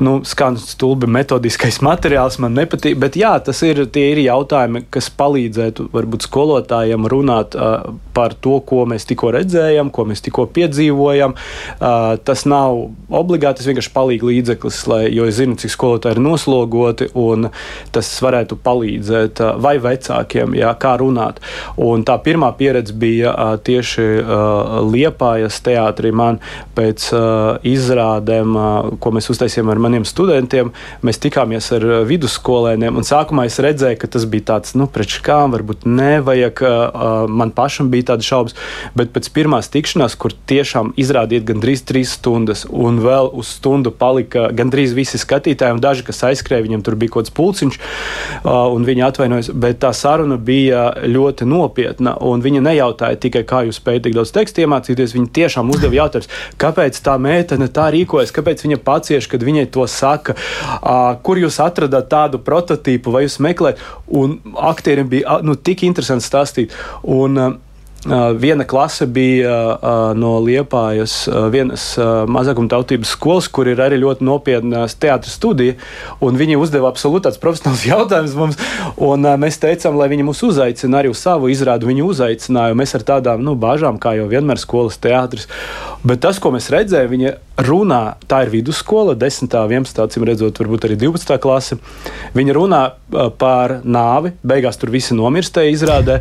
nu, skanu stulbi metodiskais (laughs) materiāls. Man nepatīk, bet jā, tas ir, ir jautājumi, kas palīdzētu varbūt skolotājiem runāt uh, par to, ko mēs tikko redzējām, ko mēs tikko piedzīvojam. Uh, tas nav obligāti, tas vienkārši palīdz līdzeklis, lai, jo es zinu, cik skolotāji ir noslogoti, un tas varētu palīdzēt vai vecākiem, jā, kā runāt. Un Un tā pirmā pieredze bija tieši Liepājas teātrī. Man pēc izrādēm, ko mēs uztaisījām ar maniem studentiem, mēs tikāmies ar vidusskolēniem. Sākumā es redzēju, ka tas bija tāds, nu, priekš kā varbūt nevajag. Man pašam bija tādas šaubas, bet pēc pirmās tikšanās, kur tiešām izrādīja gandrīz trīs stundas, un vēl uz stundu palika gandrīz visi skatītāji, un daži, kas aizskrēja, viņiem tur bija kaut kāds pulciņš, un viņi atvainojas, bet tā saruna bija ļoti nopietna nopietna. Viņa nejautāja tikai, kā jūs spējat tik daudz tekstu iemācīties. Viņa tiešām uzdeva jautājumus, kāpēc tā meitene tā rīkojas, kāpēc viņa pacieš, kad viņai to saka, kur jūs atradat tādu prototīpu, vai jūs meklējat. Un aktierim bija nu, tik interesanti stāstīt. Un, Viena klase bija no Liepājas, vienas mazākumtautības skolas, kur ir arī ļoti nopietna teātris studija. Viņi uzdeva absolūti tāds profesionāls (laughs) jautājums mums, un mēs teicām, lai viņi mūs uzaicina arī uz savu izrādu. Viņi uzaicināja, mēs ar tādām nu, bāžām, kā jau vienmēr skolas teātris. Bet tas, ko mēs redzējām, viņa runā, tā ir vidusskola, 10, 11, acīm redzot, varbūt arī 12. klase. Viņa runā par nāvi, beigās tur visi nomirstēja izrādē.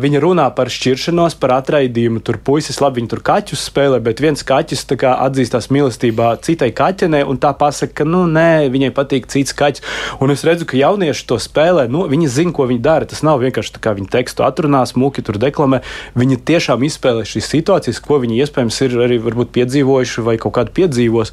Viņa runā par šķiršanos, par atraidījumu. Tur puisis labi, viņi tur kaķus spēlē, bet viens kaķis atzīstās mīlestībā citai kaķenei, un tā pasaka, ka, nu, nē, viņai patīk cits kaķis. Un es redzu, ka jaunieši to spēlē, nu, viņi zina, ko viņi dara. Tas nav vienkārši tā, kā viņi tekstu atrunās, mūki tur deklamē. Viņi tiešām izspēlē šīs situācijas, ko viņi iespējams ir arī piedzīvojuši vai kaut kādu piedzīvos.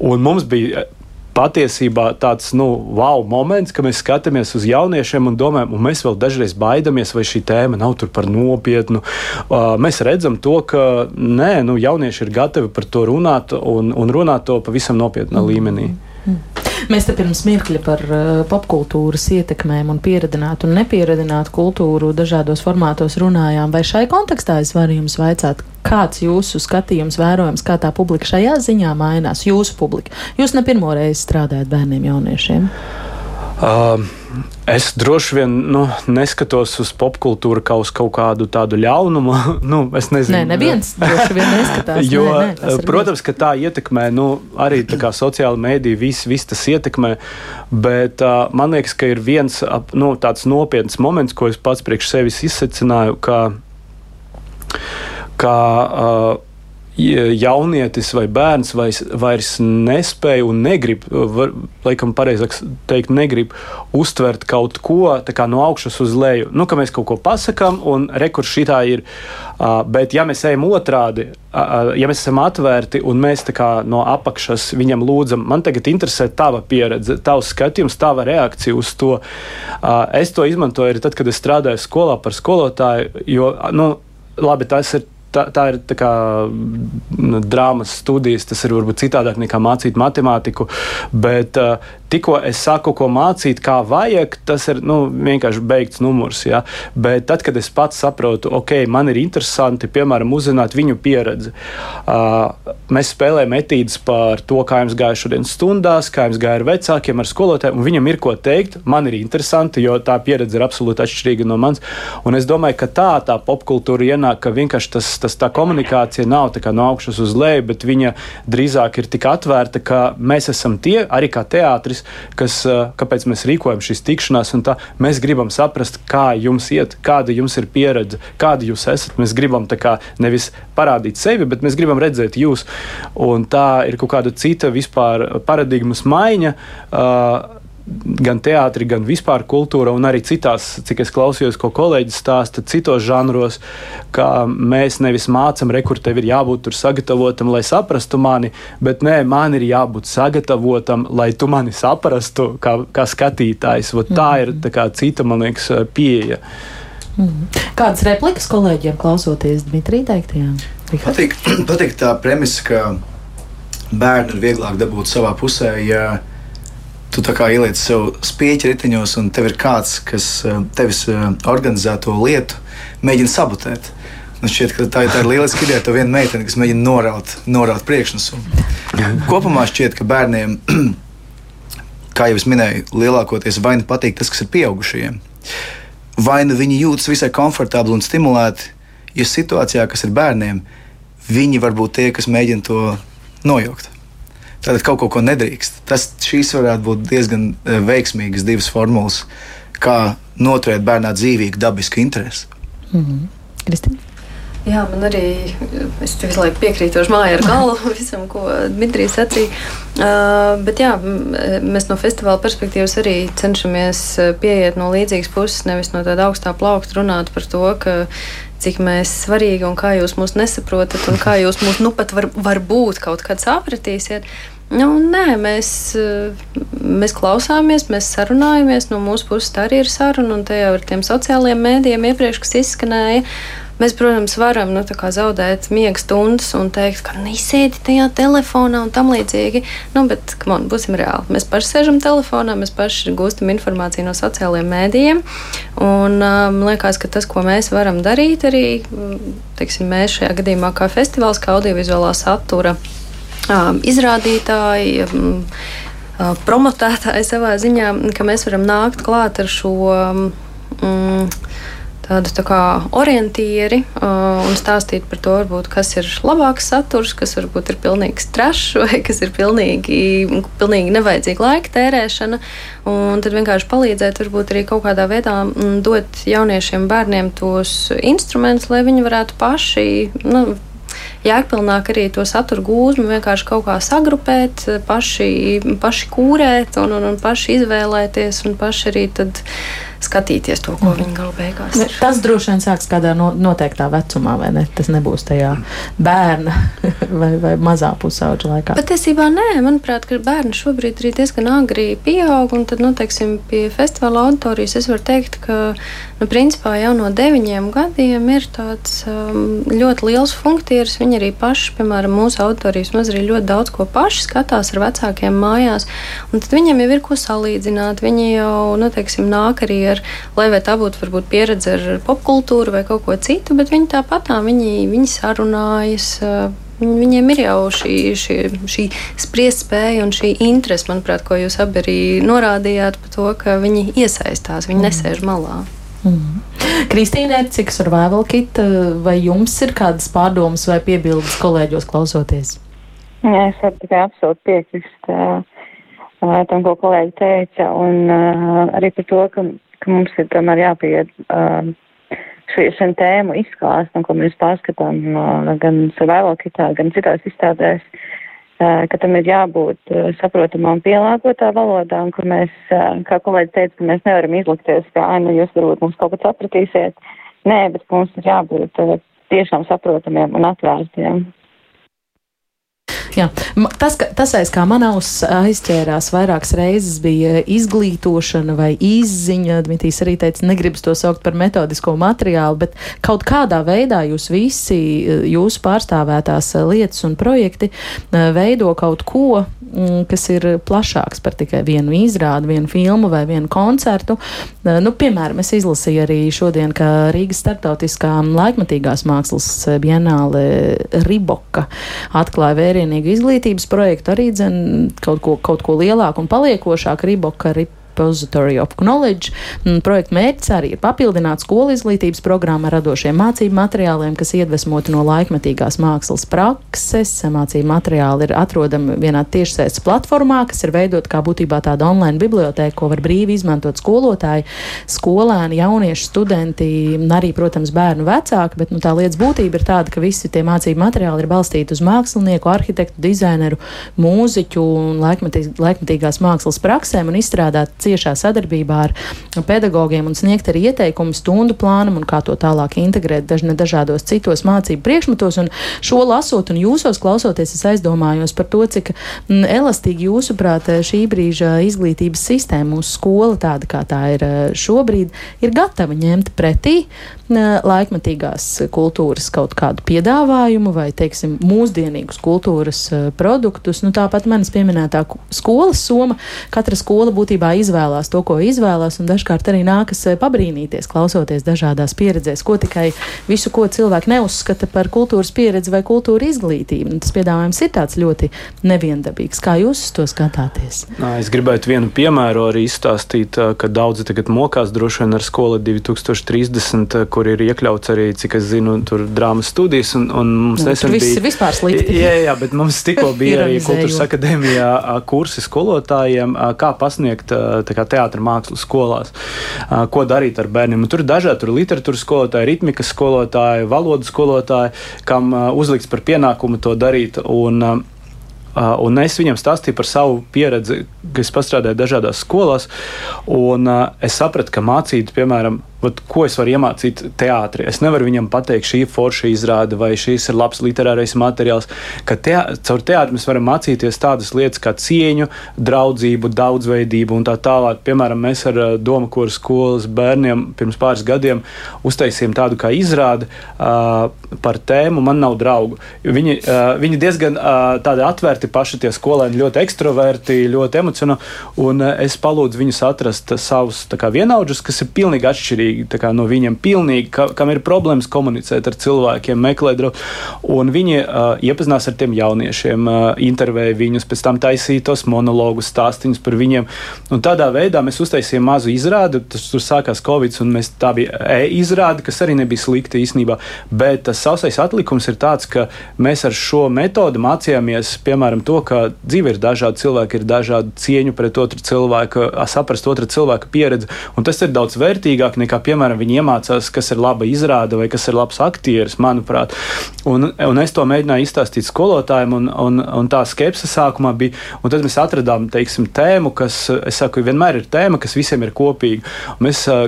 Un mums bija patiesībā tāds nu, wow moments, ka mēs skatāmies uz jauniešiem un domājam, un mēs vēl dažreiz baidamies, vai šī tēma nav tur par nopietnu. Uh, mēs redzam to, ka nē, nu, jaunieši ir gatavi par to runāt un, un runāt to pavisam nopietnā mm. līmenī. Mm. Mēs te pirms mirkļa par uh, popkultūras ietekmēm un pieredinātu un nepieredinātu kultūru dažādos formātos runājām. Vai šai kontekstā es varu jums vaicāt, kāds jūsu skatījums, vērojams, kā tā publika šajā ziņā mainās? Jūsu publika. Jūs ne pirmo reizi strādājat bērniem, jauniešiem. Uh, es droši vien nu, neskatos uz popkultūru kā uz kaut kādu tādu ļaunumu. (laughs) nu, es nezinu, neviens droši vien neskatās. jo, nē, nē, protams, ka tā ietekmē nu, arī tā sociāla mēdīja, viss vis tas ietekmē. Bet uh, man liekas, ka ir viens nu, tāds nopietns moments, ko es pats priekš sevis izsacināju, ka, ka uh, jaunietis vai bērns vairs, vairs nespēja un negrib, var, laikam, pareizāk teikt, negrib uztvert kaut ko no augšas uz leju. Nu, ka mēs kaut ko pasakām, un rekurs šitā ir. Bet, ja mēs ejam otrādi, ja mēs esam atvērti un mēs no apakšas viņam lūdzam, man tagad interesē tava pieredze, tavs skatījums, tava reakcija uz to. Es to izmantoju arī tad, kad es strādāju skolā par skolotāju, jo, nu, labi, tas ir tā, tā ir tā kā nu, drāmas studijas, tas ir varbūt citādāk nekā mācīt matemātiku, bet uh, tikko es saku, ko mācīt, kā vajag, tas ir nu, vienkārši beigts numurs. Ja? Bet tad, kad es pats saprotu, ok, man ir interesanti, piemēram, uzzināt viņu pieredzi. Uh, mēs spēlējam etīdes par to, kā jums gāja šodienas stundās, kā jums gāja ar vecākiem, ar skolotājiem, un viņam ir ko teikt. Man ir interesanti, jo tā pieredze ir absolūti atšķirīga no manas. Un es domāju, ka tā tā popkultūra ienāk, ka vienkārši tas tas, tā komunikācija nav no augšas uz leju, bet viņa drīzāk ir tik atvērta, ka mēs esam tie, arī kā teātris, kas, kāpēc mēs rīkojam šīs tikšanās, un tā mēs gribam saprast, kā jums iet, kāda jums ir pieredze, kāda jūs esat. Mēs gribam kā, nevis parādīt sevi, bet mēs gribam redzēt jūs. Un tā ir kaut kāda cita vispār paradigmas maiņa. Uh, gan teātris, gan vispār kultūra, un arī citās, cik es klausījos, ko kolēģis stāsta, citos žanros, ka mēs nevis mācām, rekur tev ir jābūt tur sagatavotam, lai saprastu mani, bet nē, man ir jābūt sagatavotam, lai tu mani saprastu, kā, kā skatītājs. Vot tā ir tā kā cita, man liekas, pieeja. Mm. Kādas replikas kolēģiem klausoties Dmitrija teiktajām? Patīk, (clears throat) patīk tā premisa, ka bērnu ir vieglāk dabūt savā pusē, ja tu kā ieliec sev spīķi riteņos, un tev ir kāds, kas eh, tevis eh, organizēto lietu mēģina sabotēt. Man šķiet, ka tā, tā ir lieliska ideja. Tā viena meitene, kas mēģina noraut, noraut priekšnesumu. Kopumā šķiet, ka bērniem, (clears throat) kā jau es minēju, lielākoties vai nu patīk tas, kas ir pieaugušajiem, vai nu viņi jūtas visai komfortabli un stimulēti, ja situācijā, kas ir bērniem, viņi var būt tie, kas mēģina to nojaukt. Tātad kaut ko, ko nedrīkst. Tas šīs varētu būt diezgan eh, veiksmīgas divas formulas, kā noturēt bērnā dzīvīgu, dabisku interesi. Mm -hmm. Kristīna? Jā, man arī es visu laiku piekrītu māju ar galvu (laughs) visam, ko Dmitrijs sacīja. Uh, bet jā, mēs no festivāla perspektīvas arī cenšamies uh, pieiet no līdzīgas puses, nevis no tāda augstā plaukta runāt par to, ka cik mēs svarīgi un kā jūs mūs nesaprotat un kā jūs mūs nu pat var, varbūt kaut kad sapratīsiet. Nu, nē, mēs, mēs klausāmies, mēs sarunājamies. No mūsu puses tā arī ir saruna, un te jau ar tiem sociālajiem mēdījiem iepriekš, kas izskanēja. Mēs, protams, varam nu, zaudēt miega stundas un teikt, ka nesēdi tajā telefonā un tam līdzīgi. Nu, bet, on, būsim reāli. Mēs paši sēžam telefonā, mēs paši gūstam informāciju no sociālajiem mēdījiem. Un man um, liekas, ka tas, ko mēs varam darīt, arī teiksim, mēs šajā gadījumā, kā festivāls, kā audiovizuālā satura um, izrādītāji. Um, promotētāji savā ziņā, ka mēs varam nākt klāt ar šo um, tādu tā kā orientieri uh, un stāstīt par to, varbūt, kas ir labāks saturs, kas varbūt ir pilnīgs trešs (laughs) vai kas ir pilnīgi, pilnīgi nevajadzīga laika tērēšana. Un tad vienkārši palīdzēt, varbūt arī kaut kādā veidā mm, dot jauniešiem, bērniem tos instrumentus, lai viņi varētu paši. Nu, jēgpilnāk arī to satura gūzmu vienkārši kaut kā sagrupēt, paši, paši kūrēt un, un, un paši izvēlēties un paši arī tad skatīties to, ko viņi galu beigās ir. Tas droši vien sāks kādā no, noteiktā vecumā, vai ne? Tas nebūs tajā bērna (laughs) vai, vai mazā pusauģa laikā. Patiesībā nē, manuprāt, ka bērni šobrīd arī diezgan agri pieaug, un tad, nu, teiksim, pie festivāla auditorijas es varu teikt, ka, nu, principā jau no deviņiem gadiem ir tāds um, ļoti liels funkcijas. Viņi arī paši, piemēram, mūsu auditorijas maz arī ļoti daudz ko paši skatās ar vecākiem mājās, un tad viņiem jau ir ko salīdzināt. Viņi jau, nu, teiksim, nāk arī ar, lai vai tā būtu varbūt pieredze ar popkultūru vai kaut ko citu, bet viņi tāpatā viņi, viņi sarunājas. Viņiem ir jau šī, šī, šī spriestspēja un šī interese, manuprāt, ko jūs abi arī norādījāt par to, ka viņi iesaistās, viņi mm. nesēž malā. Mm. Kristīne, cik survival kit, vai jums ir kādas pārdomas vai piebildes kolēģos klausoties? Jā, es varu tikai absolūti piekrist tam, ko kolēģi teica, un arī par to, ka ka mums ir tomēr jāpieiet uh, šiem tēmu izklāstam, ko mēs pārskatām uh, gan survival kitā, gan citās izstādēs, uh, ka tam ir jābūt uh, saprotamām pielāgotā valodā, un kur mēs, uh, kā kolēģi teica, ka mēs nevaram izlikties, ka, ai, nu jūs varbūt mums kaut ko sapratīsiet. Nē, bet mums ir jābūt uh, tiešām saprotamiem un atvērtiem. Jā. Tas, ka, tas aiz kā man auss aizķērās vairākas reizes, bija izglītošana vai izziņa. Dmitrijs arī teica, negribas to saukt par metodisko materiālu, bet kaut kādā veidā jūs visi, jūsu pārstāvētās lietas un projekti veido kaut ko, Mm, kas ir plašāks par tikai vienu izrādi, vienu filmu vai vienu koncertu. Nu, piemēram, es izlasīju arī šodien, ka Rīgas starptautiskā laikmatīgās mākslas bienāle Riboka atklāja vērienīgu izglītības projektu, arī dzen kaut ko, kaut ko lielāku un paliekošāku Riboka. Rip Repository of Knowledge. Mm, projekta mērķis arī ir papildināt skolu izglītības programmu ar radošiem mācību materiāliem, kas iedvesmoti no laikmetīgās mākslas prakses. Mācību materiāli ir atrodami vienā tiešsaistes platformā, kas ir veidot kā būtībā tāda online biblioteka, ko var brīvi izmantot skolotāji, skolēni, jaunieši, studenti, arī, protams, bērnu vecāki, bet nu, tā lietas būtība ir tāda, ka visi tie mācību materiāli ir balstīti uz mākslinieku, arhitektu, dizaineru, mūziķu un laikmetīgās mākslas praksēm un izstrādāt ciešā sadarbībā ar pedagogiem un sniegt arī ieteikumu stundu plānam un kā to tālāk integrēt dažne dažādos citos mācību priekšmetos. Un šo lasot un jūsos klausoties, es aizdomājos par to, cik mm, elastīgi jūsuprāt šī brīža izglītības sistēma, mūsu skola tāda kā tā ir šobrīd, ir gatava ņemt pretī laikmatīgās kultūras kaut kādu piedāvājumu vai, teiksim, mūsdienīgus kultūras produktus. Nu, tāpat manis pieminētā skolas soma, katra skola būtībā izvēlās to, ko izvēlās, un dažkārt arī nākas pabrīnīties, klausoties dažādās pieredzēs, ko tikai visu, ko cilvēki neuzskata par kultūras pieredzi vai kultūra izglītību. Un tas piedāvājums ir tāds ļoti neviendabīgs. Kā jūs to skatāties? Nā, es gribētu vienu piemēru arī izstāstīt, ka daudzi tagad mokās droši vien ar skolu 2030, kur ir iekļauts arī, cik es zinu, tur drāmas studijas. Un, un mums nu, nesen bija vispār slikti. Jā, jā, bet mums tikko (laughs) bija arī kultūras akadēmijā kursi skolotājiem, kā pasniegt kā teātra mākslas skolās, ko darīt ar bērniem. Un tur ir dažādi, tur literatūras skolotāji, ritmikas skolotāji, valodas skolotāji, kam uzlikts par pienākumu to darīt. Un, Uh, un es viņam stāstīju par savu pieredzi, kas strādāja dažādās skolās. Un, uh, es sapratu, ka mācīt, piemēram, Vat, ko es varu iemācīt teātrī? Es nevaru viņam pateikt, šī ir forša izrāde vai šīs ir labs literārais materiāls. Ka te, caur teātru mēs varam mācīties tādas lietas kā cieņu, draudzību, daudzveidību un tā tālāk. Piemēram, mēs ar Doma koru skolas bērniem pirms pāris gadiem uztaisījām tādu kā izrādi uh, par tēmu Man nav draugu. Viņi, uh, viņi diezgan uh, tādi atvērti paši tie skolēni, ļoti ekstroverti, ļoti emocionāli. Un uh, es palūdzu viņus atrast savus vienaudžus, kas ir pilnīgi atšķirīgi atšķirīgi no viņiem, pilnīgi, ka, kam ir problēmas komunicēt ar cilvēkiem, meklēt draugus. Un viņi uh, iepazinās ar tiem jauniešiem, uh, intervēja viņus, pēc tam taisīja tos monologus, stāstījumus par viņiem. Un tādā veidā mēs uztaisījām mazu izrādi. Tas tur sākās Covid, un mēs, tā bija e-izrāde, kas arī nebija slikta īstenībā. Bet tas sausais atlikums ir tāds, ka mēs ar šo metodi mācījāmies, piemēram, to, ka dzīve ir dažāda, cilvēki ir dažādi, cieņu pret otru cilvēku, saprast otru cilvēku pieredzi. Un tas ir daudz vērtīgāk nekā piemēram, viņi iemācās, kas ir laba izrāde vai kas ir labs aktieris, manuprāt. Un, un es to mēģināju izstāstīt skolotājiem, un, un, un tā skepse sākumā bija. Un tad mēs atradām teiksim, tēmu, kas, es saku, vienmēr ir tēma, kas visiem ir kopīga. Un mēs uh,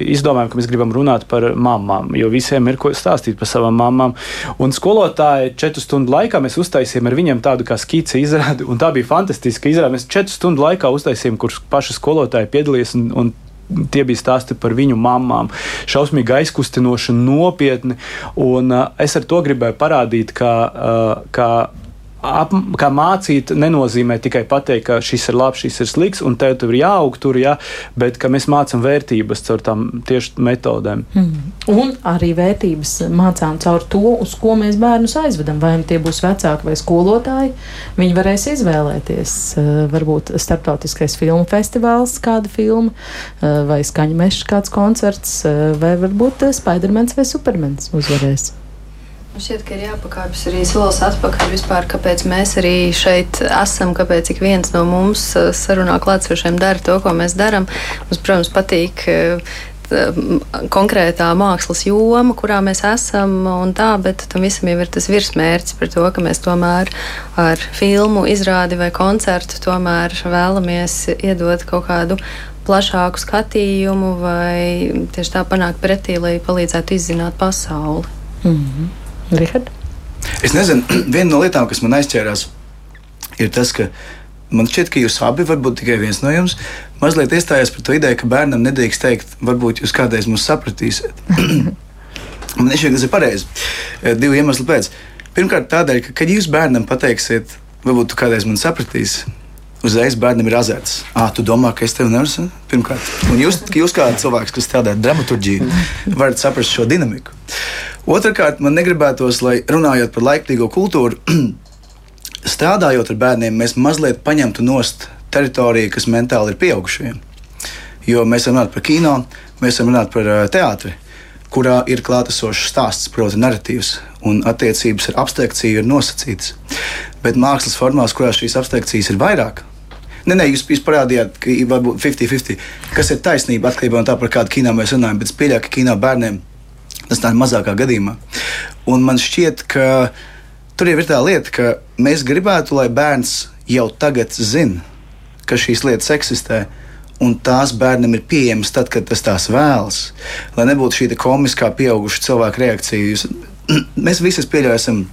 izdomājām, ka mēs gribam runāt par mamām, jo visiem ir ko stāstīt par savām mamām. Un skolotāji četru stundu laikā mēs uztaisījām ar viņiem tādu kā skici izrādi, un tā bija fantastiska izrāde. Mēs četru stundu laikā uztaisījām, kurš paši skolotāji piedalījās. Un, un tie bija stāsti par viņu mamām. Šausmīgi aizkustinoši, nopietni. Un, uh, es ar to gribēju parādīt, ka, uh, ka ap, kā mācīt, nenozīmē tikai pateikt, ka šis ir labs, šis ir slikts, un tev tur ir jāaug tur, jā, bet ka mēs mācām vērtības caur tām tieši metodēm. Mm. Un arī vērtības mācām caur to, uz ko mēs bērnus aizvedam. Vai tie būs vecāki vai skolotāji, viņi varēs izvēlēties. Eh, varbūt starptautiskais filmu festivāls, kāda filma, eh, vai skaņu mežs, kāds koncerts, eh, vai varbūt Spidermans vai Supermans uzvarēs. Man šķiet, ka ir jāpakāpjas arī solis atpakaļ vispār, kāpēc mēs arī šeit esam, kāpēc ik viens no mums uh, sarunā klātsošiem dara to, ko mēs darām. Mums, protams, patīk uh, konkrētā mākslas joma, kurā mēs esam, un tā, bet tam visam jau ir tas virsmērķis par to, ka mēs tomēr ar filmu, izrādi vai koncertu tomēr vēlamies iedot kaut kādu plašāku skatījumu vai tieši tā panākt pretī, lai palīdzētu izzināt pasauli. Mm -hmm. Rihard? Es nezinu, (clears throat) viena no lietām, kas man aizķērās ir tas, ka man šķiet, ka jūs abi, varbūt tikai viens no jums, mazliet iestājās par to ideju, ka bērnam nedrīkst teikt, varbūt jūs kādreiz mūs sapratīsiet. (clears throat) man liekas, tas ir pareizi. Eh, divu iemeslu pēc. Pirmkārt, tādēļ, ka, kad jūs bērnam pateiksiet, varbūt tu kādreiz man sapratīsi, uzreiz bērnam ir azarts. Ah, tu domā, ka es tevi nevaru? Pirmkārt, un jūs, jūs kā cilvēks, kas strādā dramaturģiju, varat saprast šo dinamiku. Otrakārt, man negribētos, lai runājot par laiktīgo kultūru, (clears throat) strādājot ar bērniem, mēs mazliet paņemtu nost teritoriju, kas mentāli ir pieaugušajiem. Jo mēs varam runāt par kino, mēs varam runāt par teātri, kurā ir klātesošs stāsts, proti, narratīvs, un attiecības ar abstrakciju ir nosacītas. Bet mākslas formās, kurās šīs abstrakcijas ir vairāk, Nē, nē, jūs, jūs parādījāt, ka varbūt 50-50. Kas ir taisnība atkarībā no tā, par kādu kino mēs runājam. Bet es pieļauju, ka kino bērniem tas tā ir mazākā gadījumā. Un man šķiet, ka tur jau ir tā lieta, ka mēs gribētu, lai bērns jau tagad zina, ka šīs lietas eksistē un tās bērnam ir pieejamas tad, kad tas tās vēlas. Lai nebūtu šī komiskā pieauguša cilvēka reakcija. Jūs, (clears throat) mēs visi pieļaujam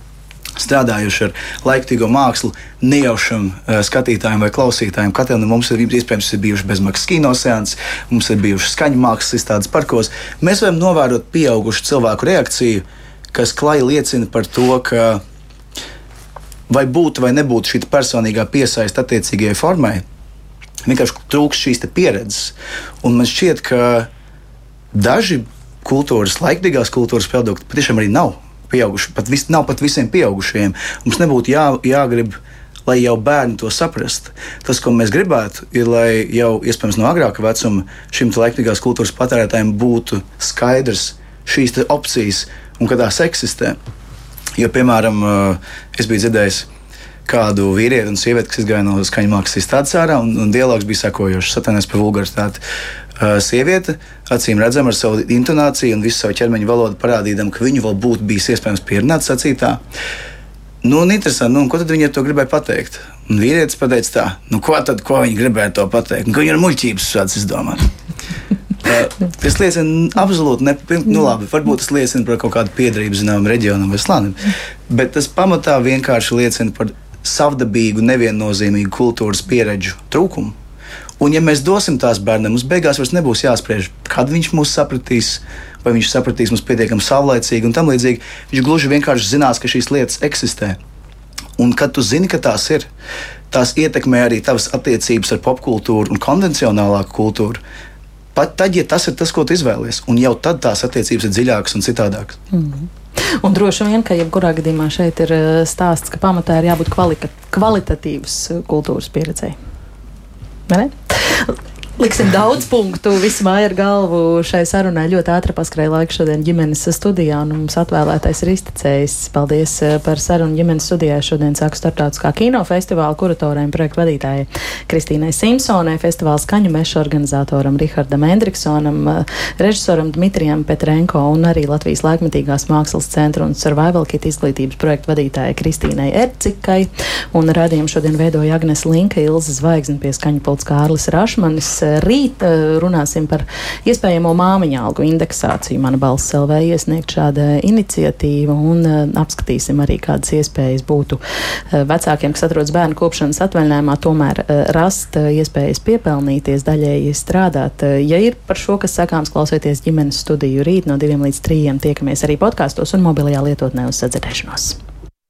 strādājuši ar laiktīgo mākslu, nejaušam uh, skatītājiem vai klausītājiem. Katram no mums ir iespējams ir bijuši bezmaksas kinoseanses, mums ir bijušas skaņu mākslas izstādes parkos. Mēs varam novērot pieaugušu cilvēku reakciju, kas klāji liecina par to, ka vai būtu vai nebūtu šī personīgā piesaiste attiecīgajai formai, vienkārši trūks šīs pieredzes. Un man šķiet, ka daži kultūras, laikīgās kultūras produkti patiešām arī nav pieauguši. Pat vis, nav pat visiem pieaugušajiem. Mums nebūtu jā, jāgrib. Lai jau bērni to saprastu. Tas, ko mēs gribētu, ir, lai jau iespējams no agrāka vecuma šim laikmatīgās kultūras patērētājiem būtu skaidrs šīs opcijas un kad tās eksistē. Jo, piemēram, es biju dzirdējis, kādu vīrieti un sievieti, kas gāja no skaņu mākslas izstādes ārā, un, un dialogs bija sekojošs. Satanies par vulgaritāti. Uh, sieviete, acīm redzama ar savu intonāciju un visu savu ķermeņa valodu, parādīdama, ka viņu vēl būtu bijis iespējams pierunāt sacītā. Nu, un interesanti, nu, un ko tad viņi ar to gribēja pateikt? Un vīrietis pateica tā, nu, ko tad, ko viņi gribēja to pateikt? Ka viņi ir muļķības šāds izdomāt. Tas (laughs) liecina absolūti, ne, nu, labi, varbūt tas liecina par kaut kādu piedarību zināmam reģionam vai slānim, bet tas pamatā vienkārši liecina par savdabīgu, neviennozīmīgu kultūras pieredžu trūkumu. Un, ja mēs dosim tās bērnam, mums beigās vairs nebūs jāspriež, kad viņš mūs sapratīs, vai viņš sapratīs mums pietiekami savlaicīgi un tam līdzīgi. Viņš gluži vienkārši zinās, ka šīs lietas eksistē. Un kad tu zini, ka tās ir, tās ietekmē arī tavas attiecības ar popkultūru un konvencionālāku kultūru. Pat tad, ja tas ir tas, ko tu izvēlies, un jau tad tās attiecības ir dziļākas un citādākas. Mm -hmm. Un droši vien, ka jebkurā gadījumā šeit ir eh, stāsts, ka pamatā ir jābūt kvalitatīvas eh, kultūras pieredzei. Vai ne? Liksim daudz punktu vismaz ar galvu šai sarunai. Ļoti ātri paskrēja laiks šodien ģimenes studijā, un mums atvēlētais ir iztecējis. Paldies eh, par sarunu ģimenes studijā. Šodien sāku starptautiskā kinofestivāla kuratoriem projektu vadītājai Kristīnai Simpsonai, festivāla skaņu meša organizatoram Rihardam Endriksonam, eh, režisoram Dmitrijam Petrenko un arī Latvijas laikmetīgās mākslas centra un survival kit izglītības projektu vadītājai Kristīnai Ercikai. Un radījumu šodien veidoja Agnes Linka, Ilza Zvaigzne pie skaņu pults Kārlis Rašmanis rīt eh, runāsim par iespējamo māmiņa algu indeksāciju. Mana balss LV iesniegt šāda iniciatīva un eh, apskatīsim arī, kādas iespējas būtu eh, vecākiem, kas atrodas bērnu kopšanas atvaļinājumā, tomēr rast iespējas piepelnīties, daļēji strādāt. Ja ir par šo, kas sakāms, klausieties ģimenes studiju rīt no diviem līdz trījiem, tiekamies arī podkāstos un mobilajā lietotnē uz sadzirdēšanos.